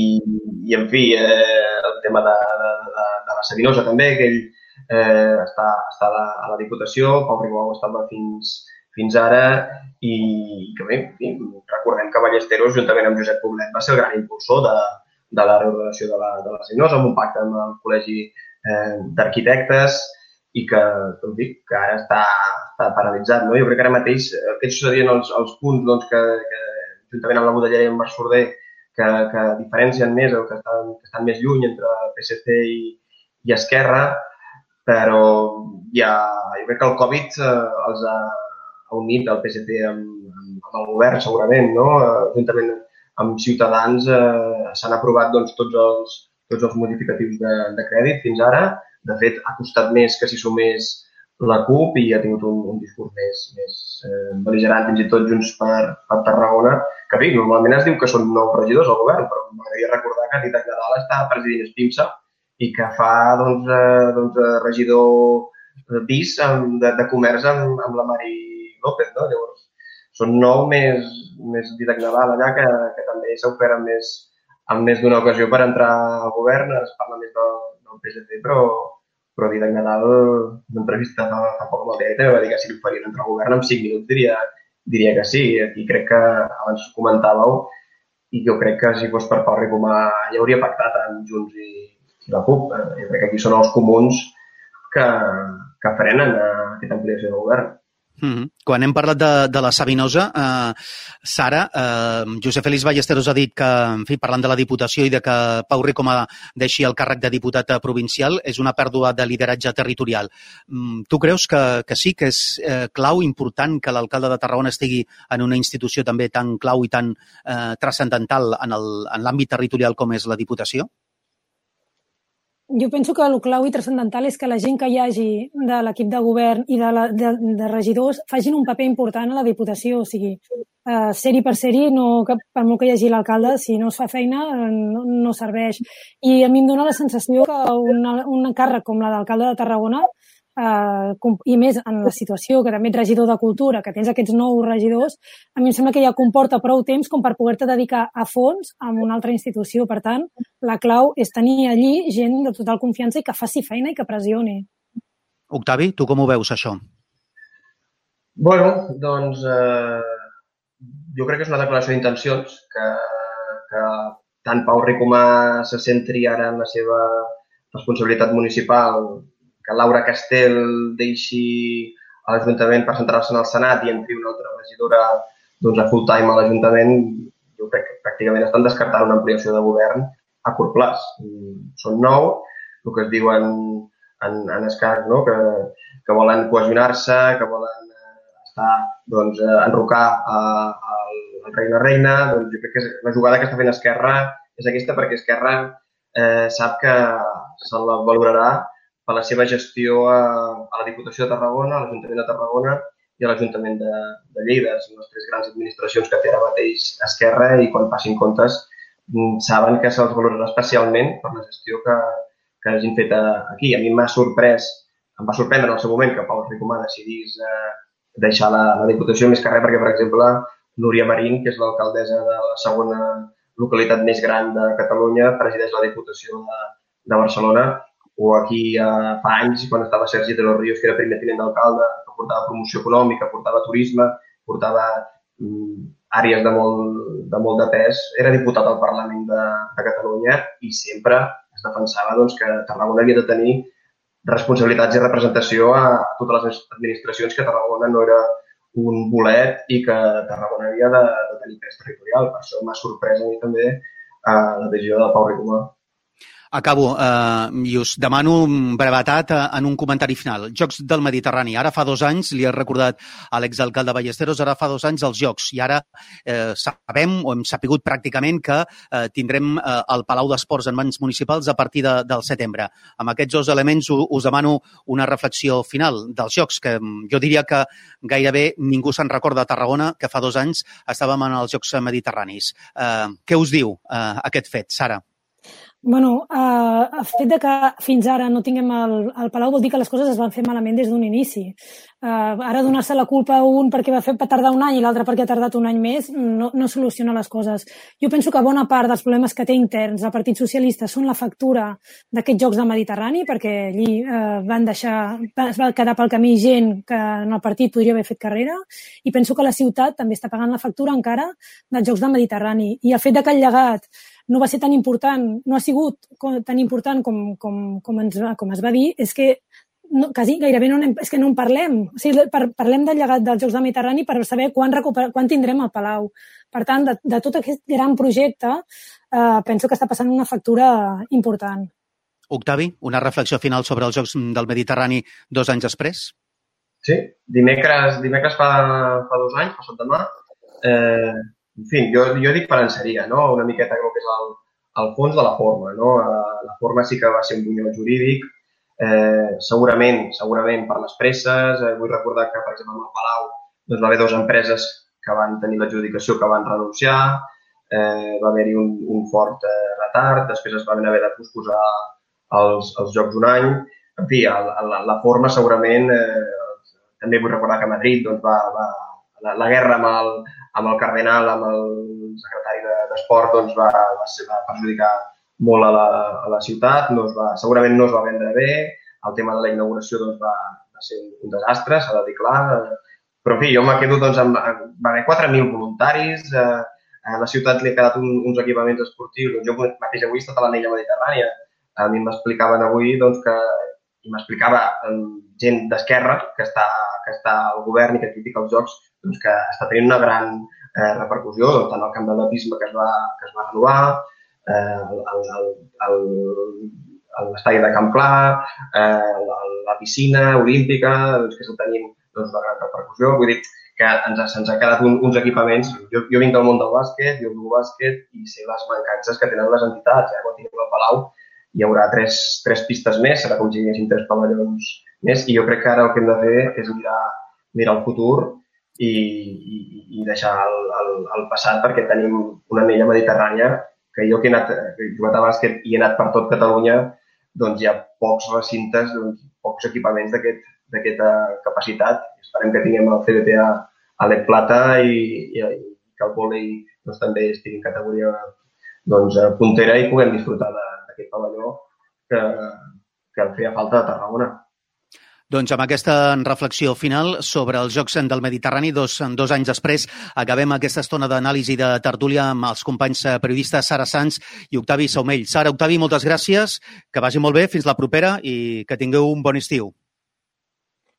i en fi, eh, el tema de, de, de, de la Sabinosa també, que ell eh, està, està a, la, a la Diputació, Pau Ribau estava fins, fins ara i que bé, recordem que Ballesteros, juntament amb Josep Poblet, va ser el gran impulsor de, de la reordenació de la, de la Senyors amb un pacte amb el Col·legi eh, d'Arquitectes i que, com dic, que ara està, està paralitzat. No? Jo crec que ara mateix eh, aquests serien els, els punts doncs, que, que, juntament amb la Budelleria i amb Sorder, que, que diferencien més o que estan, que estan més lluny entre PSC i, i Esquerra, però ja, jo crec que el Covid eh, els ha, unit el PSC amb, amb el govern, segurament, no? Eh, juntament amb Ciutadans eh, s'han aprovat doncs, tots, els, tots els modificatius de, de crèdit fins ara. De fet, ha costat més que si sumés la CUP i ha tingut un, un discurs més, més eh, beligerant, fins i tot Junts per, per Tarragona, que bé, normalment es diu que són nou regidors al govern, però m'agradaria recordar que Didac Nadal està president Espimsa i que fa doncs, eh, doncs, eh, regidor bis de, de comerç amb, amb la Mari López. No? Llavors, són nou més, més Didac Nadal allà que, que també s'ha ofert amb més, amb més d'una ocasió per entrar al govern. Es parla més del, del PSC, però, però Didac Nadal, en entrevista fa, poc amb el diari, va dir que si li farien entrar al govern en 5 minuts diria, diria que sí. I crec que abans comentàveu i jo crec que si fos per Pau Ricomà ja hauria pactat amb Junts i, i la CUP. Jo crec que aquí són els comuns que, que frenen a aquesta ampliació del govern. Mm -hmm. Quan hem parlat de, de la Sabinosa, eh, Sara, eh, Josep Félix Ballesteros ha dit que, en fi, parlant de la Diputació i de que Pau Ricoma deixi el càrrec de diputat provincial, és una pèrdua de lideratge territorial. Mm, tu creus que, que sí, que és eh, clau, important, que l'alcalde de Tarragona estigui en una institució també tan clau i tan eh, transcendental en l'àmbit territorial com és la Diputació? Jo penso que el clau i transcendental és que la gent que hi hagi de l'equip de govern i de, la, de, de regidors facin un paper important a la Diputació. O sigui, uh, ser-hi per ser-hi, no, que, per molt que hi hagi l'alcalde, si no es fa feina, no, no serveix. I a mi em dóna la sensació que una, una càrrec com la d'alcalde de Tarragona eh, i més en la situació que també ets regidor de cultura, que tens aquests nous regidors, a mi em sembla que ja comporta prou temps com per poder-te dedicar a fons a una altra institució. Per tant, la clau és tenir allí gent de total confiança i que faci feina i que pressioni. Octavi, tu com ho veus, això? Bueno, doncs eh, jo crec que és una declaració d'intencions que, que tant Pau Ricomà se centri ara en la seva responsabilitat municipal que Laura Castell deixi a l'Ajuntament per centrar-se en el Senat i entri una altra regidora doncs, a full time a l'Ajuntament, jo crec que pràcticament estan descartant una ampliació de govern a curt plaç. Són nou, el que es diuen en, en escàs, no? que, que volen cohesionar-se, que volen eh, estar, doncs, eh, enrocar al reina-reina, doncs jo crec que la jugada que està fent Esquerra és aquesta perquè Esquerra eh, sap que se la valorarà per la seva gestió a, a la Diputació de Tarragona, a l'Ajuntament de Tarragona i a l'Ajuntament de, de Lleida. Són les tres grans administracions que té ara mateix Esquerra i quan passin comptes mm, saben que se'ls valorarà especialment per la gestió que, que hagin fet aquí. A mi m'ha sorprès, em va sorprendre en el seu moment que Pau Ricomà decidís eh, deixar la, la Diputació més que res perquè, per exemple, Núria Marín, que és l'alcaldessa de la segona localitat més gran de Catalunya, presideix la Diputació de, de Barcelona o aquí eh, fa anys, quan estava Sergi de los Ríos, que era primer tinent d'alcalde, que portava promoció econòmica, portava turisme, portava mm, àrees de molt, de molt de pes, era diputat al Parlament de, de Catalunya i sempre es defensava doncs, que Tarragona havia de tenir responsabilitats i representació a, a totes les administracions, que Tarragona no era un bolet i que Tarragona havia de, de tenir pes territorial. Per això m'ha sorprès a mi també eh, la decisió de Pau Ricomà. Acabo eh, i us demano brevetat eh, en un comentari final. Jocs del Mediterrani. Ara fa dos anys, li he recordat a l'exalcalde Ballesteros, ara fa dos anys els Jocs. I ara eh, sabem, o hem sapigut pràcticament, que eh, tindrem eh, el Palau d'Esports en mans municipals a partir de, del setembre. Amb aquests dos elements us demano una reflexió final dels Jocs, que mm, jo diria que gairebé ningú se'n recorda a Tarragona que fa dos anys estàvem en els Jocs Mediterranis. Eh, què us diu eh, aquest fet, Sara? Bueno, eh, el fet de que fins ara no tinguem el, el Palau vol dir que les coses es van fer malament des d'un inici. Eh, ara donar-se la culpa a un perquè va fer va tardar un any i l'altre perquè ha tardat un any més no, no soluciona les coses. Jo penso que bona part dels problemes que té interns el Partit Socialista són la factura d'aquests Jocs del Mediterrani perquè allí eh, van deixar, es va quedar pel camí gent que en el partit podria haver fet carrera i penso que la ciutat també està pagant la factura encara dels Jocs del Mediterrani. I el fet de que el llegat no va ser tan important, no ha sigut tan important com, com, com, ens, com es va dir, és que no, quasi gairebé no, és que no en parlem. O sigui, par, parlem del llegat dels Jocs del Mediterrani per saber quan, recuperar, quan tindrem el Palau. Per tant, de, de tot aquest gran projecte, eh, penso que està passant una factura important. Octavi, una reflexió final sobre els Jocs del Mediterrani dos anys després? Sí, dimecres, dimecres fa, fa dos anys, passat demà, eh, en fi, jo, jo dic paranceria, no? una miqueta el que és el, el fons de la forma. No? Eh, la forma sí que va ser un bunyol jurídic, eh, segurament, segurament per les presses. Eh, vull recordar que, per exemple, el Palau doncs, va haver dues empreses que van tenir l'adjudicació que van renunciar, eh, va haver-hi un, un fort eh, retard, després es van haver de posposar els, els Jocs un any. En fi, el, la, la forma segurament, eh, també vull recordar que Madrid doncs, va, va, la, la guerra amb el, amb el Cardenal, amb el secretari d'Esport, doncs va, va, ser, va perjudicar molt a la, a la ciutat, no es va, segurament no es va vendre bé, el tema de la inauguració doncs, va, va ser un desastre, s'ha de dir clar, però en fi, jo me quedo doncs, amb, va haver 4.000 voluntaris, eh, a la ciutat li ha quedat un, uns equipaments esportius, doncs jo mateix avui he estat a l'anella mediterrània, a mi m'explicaven avui doncs, que i m'explicava gent d'esquerra que està, que està al govern i que critica els jocs doncs, que està tenint una gran eh, repercussió, tant el camp d'atletisme que es va, que es va renovar, eh, l'estadi de Camp Clar, eh, la, la piscina olímpica, doncs, que està tenint doncs, una gran repercussió. Vull dir que ens, se'ns ha quedat un, uns equipaments. Jo, jo vinc del món del bàsquet, jo jugo bàsquet i sé les mancances que tenen les entitats. Eh? Quan tinguem el Palau hi haurà tres, tres pistes més, serà com si hi haguessin tres pavellons més, i jo crec que ara el que hem de fer és mirar, mirar el futur i, i, i deixar el, el, el passat perquè tenim una anella mediterrània que jo que he, anat, que he jugat bàsquet i he anat per tot Catalunya, doncs hi ha pocs recintes, doncs, pocs equipaments d'aquesta capacitat. Esperem que tinguem el CDTA a l'Ec Plata i, i, i que el vòlei doncs, també estigui en categoria doncs, puntera i puguem disfrutar d'aquest pavelló que, que feia falta a Tarragona. Doncs amb aquesta reflexió final sobre els Jocs del Mediterrani, dos, dos anys després, acabem aquesta estona d'anàlisi de tertúlia amb els companys periodistes Sara Sanz i Octavi Saumell. Sara, Octavi, moltes gràcies, que vagi molt bé, fins la propera i que tingueu un bon estiu.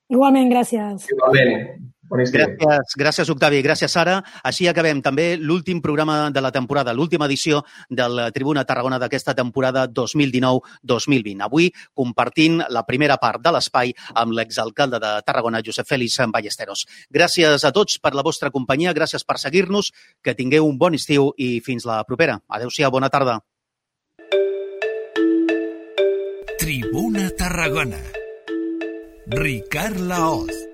Igualment, gràcies. Igualment. Gràcies, gràcies, Octavi. Gràcies, Sara. Així acabem també l'últim programa de la temporada, l'última edició del Tribuna Tarragona d'aquesta temporada 2019-2020. Avui compartint la primera part de l'espai amb l'exalcalde de Tarragona, Josep Félix Ballesteros. Gràcies a tots per la vostra companyia, gràcies per seguir-nos, que tingueu un bon estiu i fins la propera. Adéu-siau, bona tarda. Tribuna Tarragona. Ricard Laoz.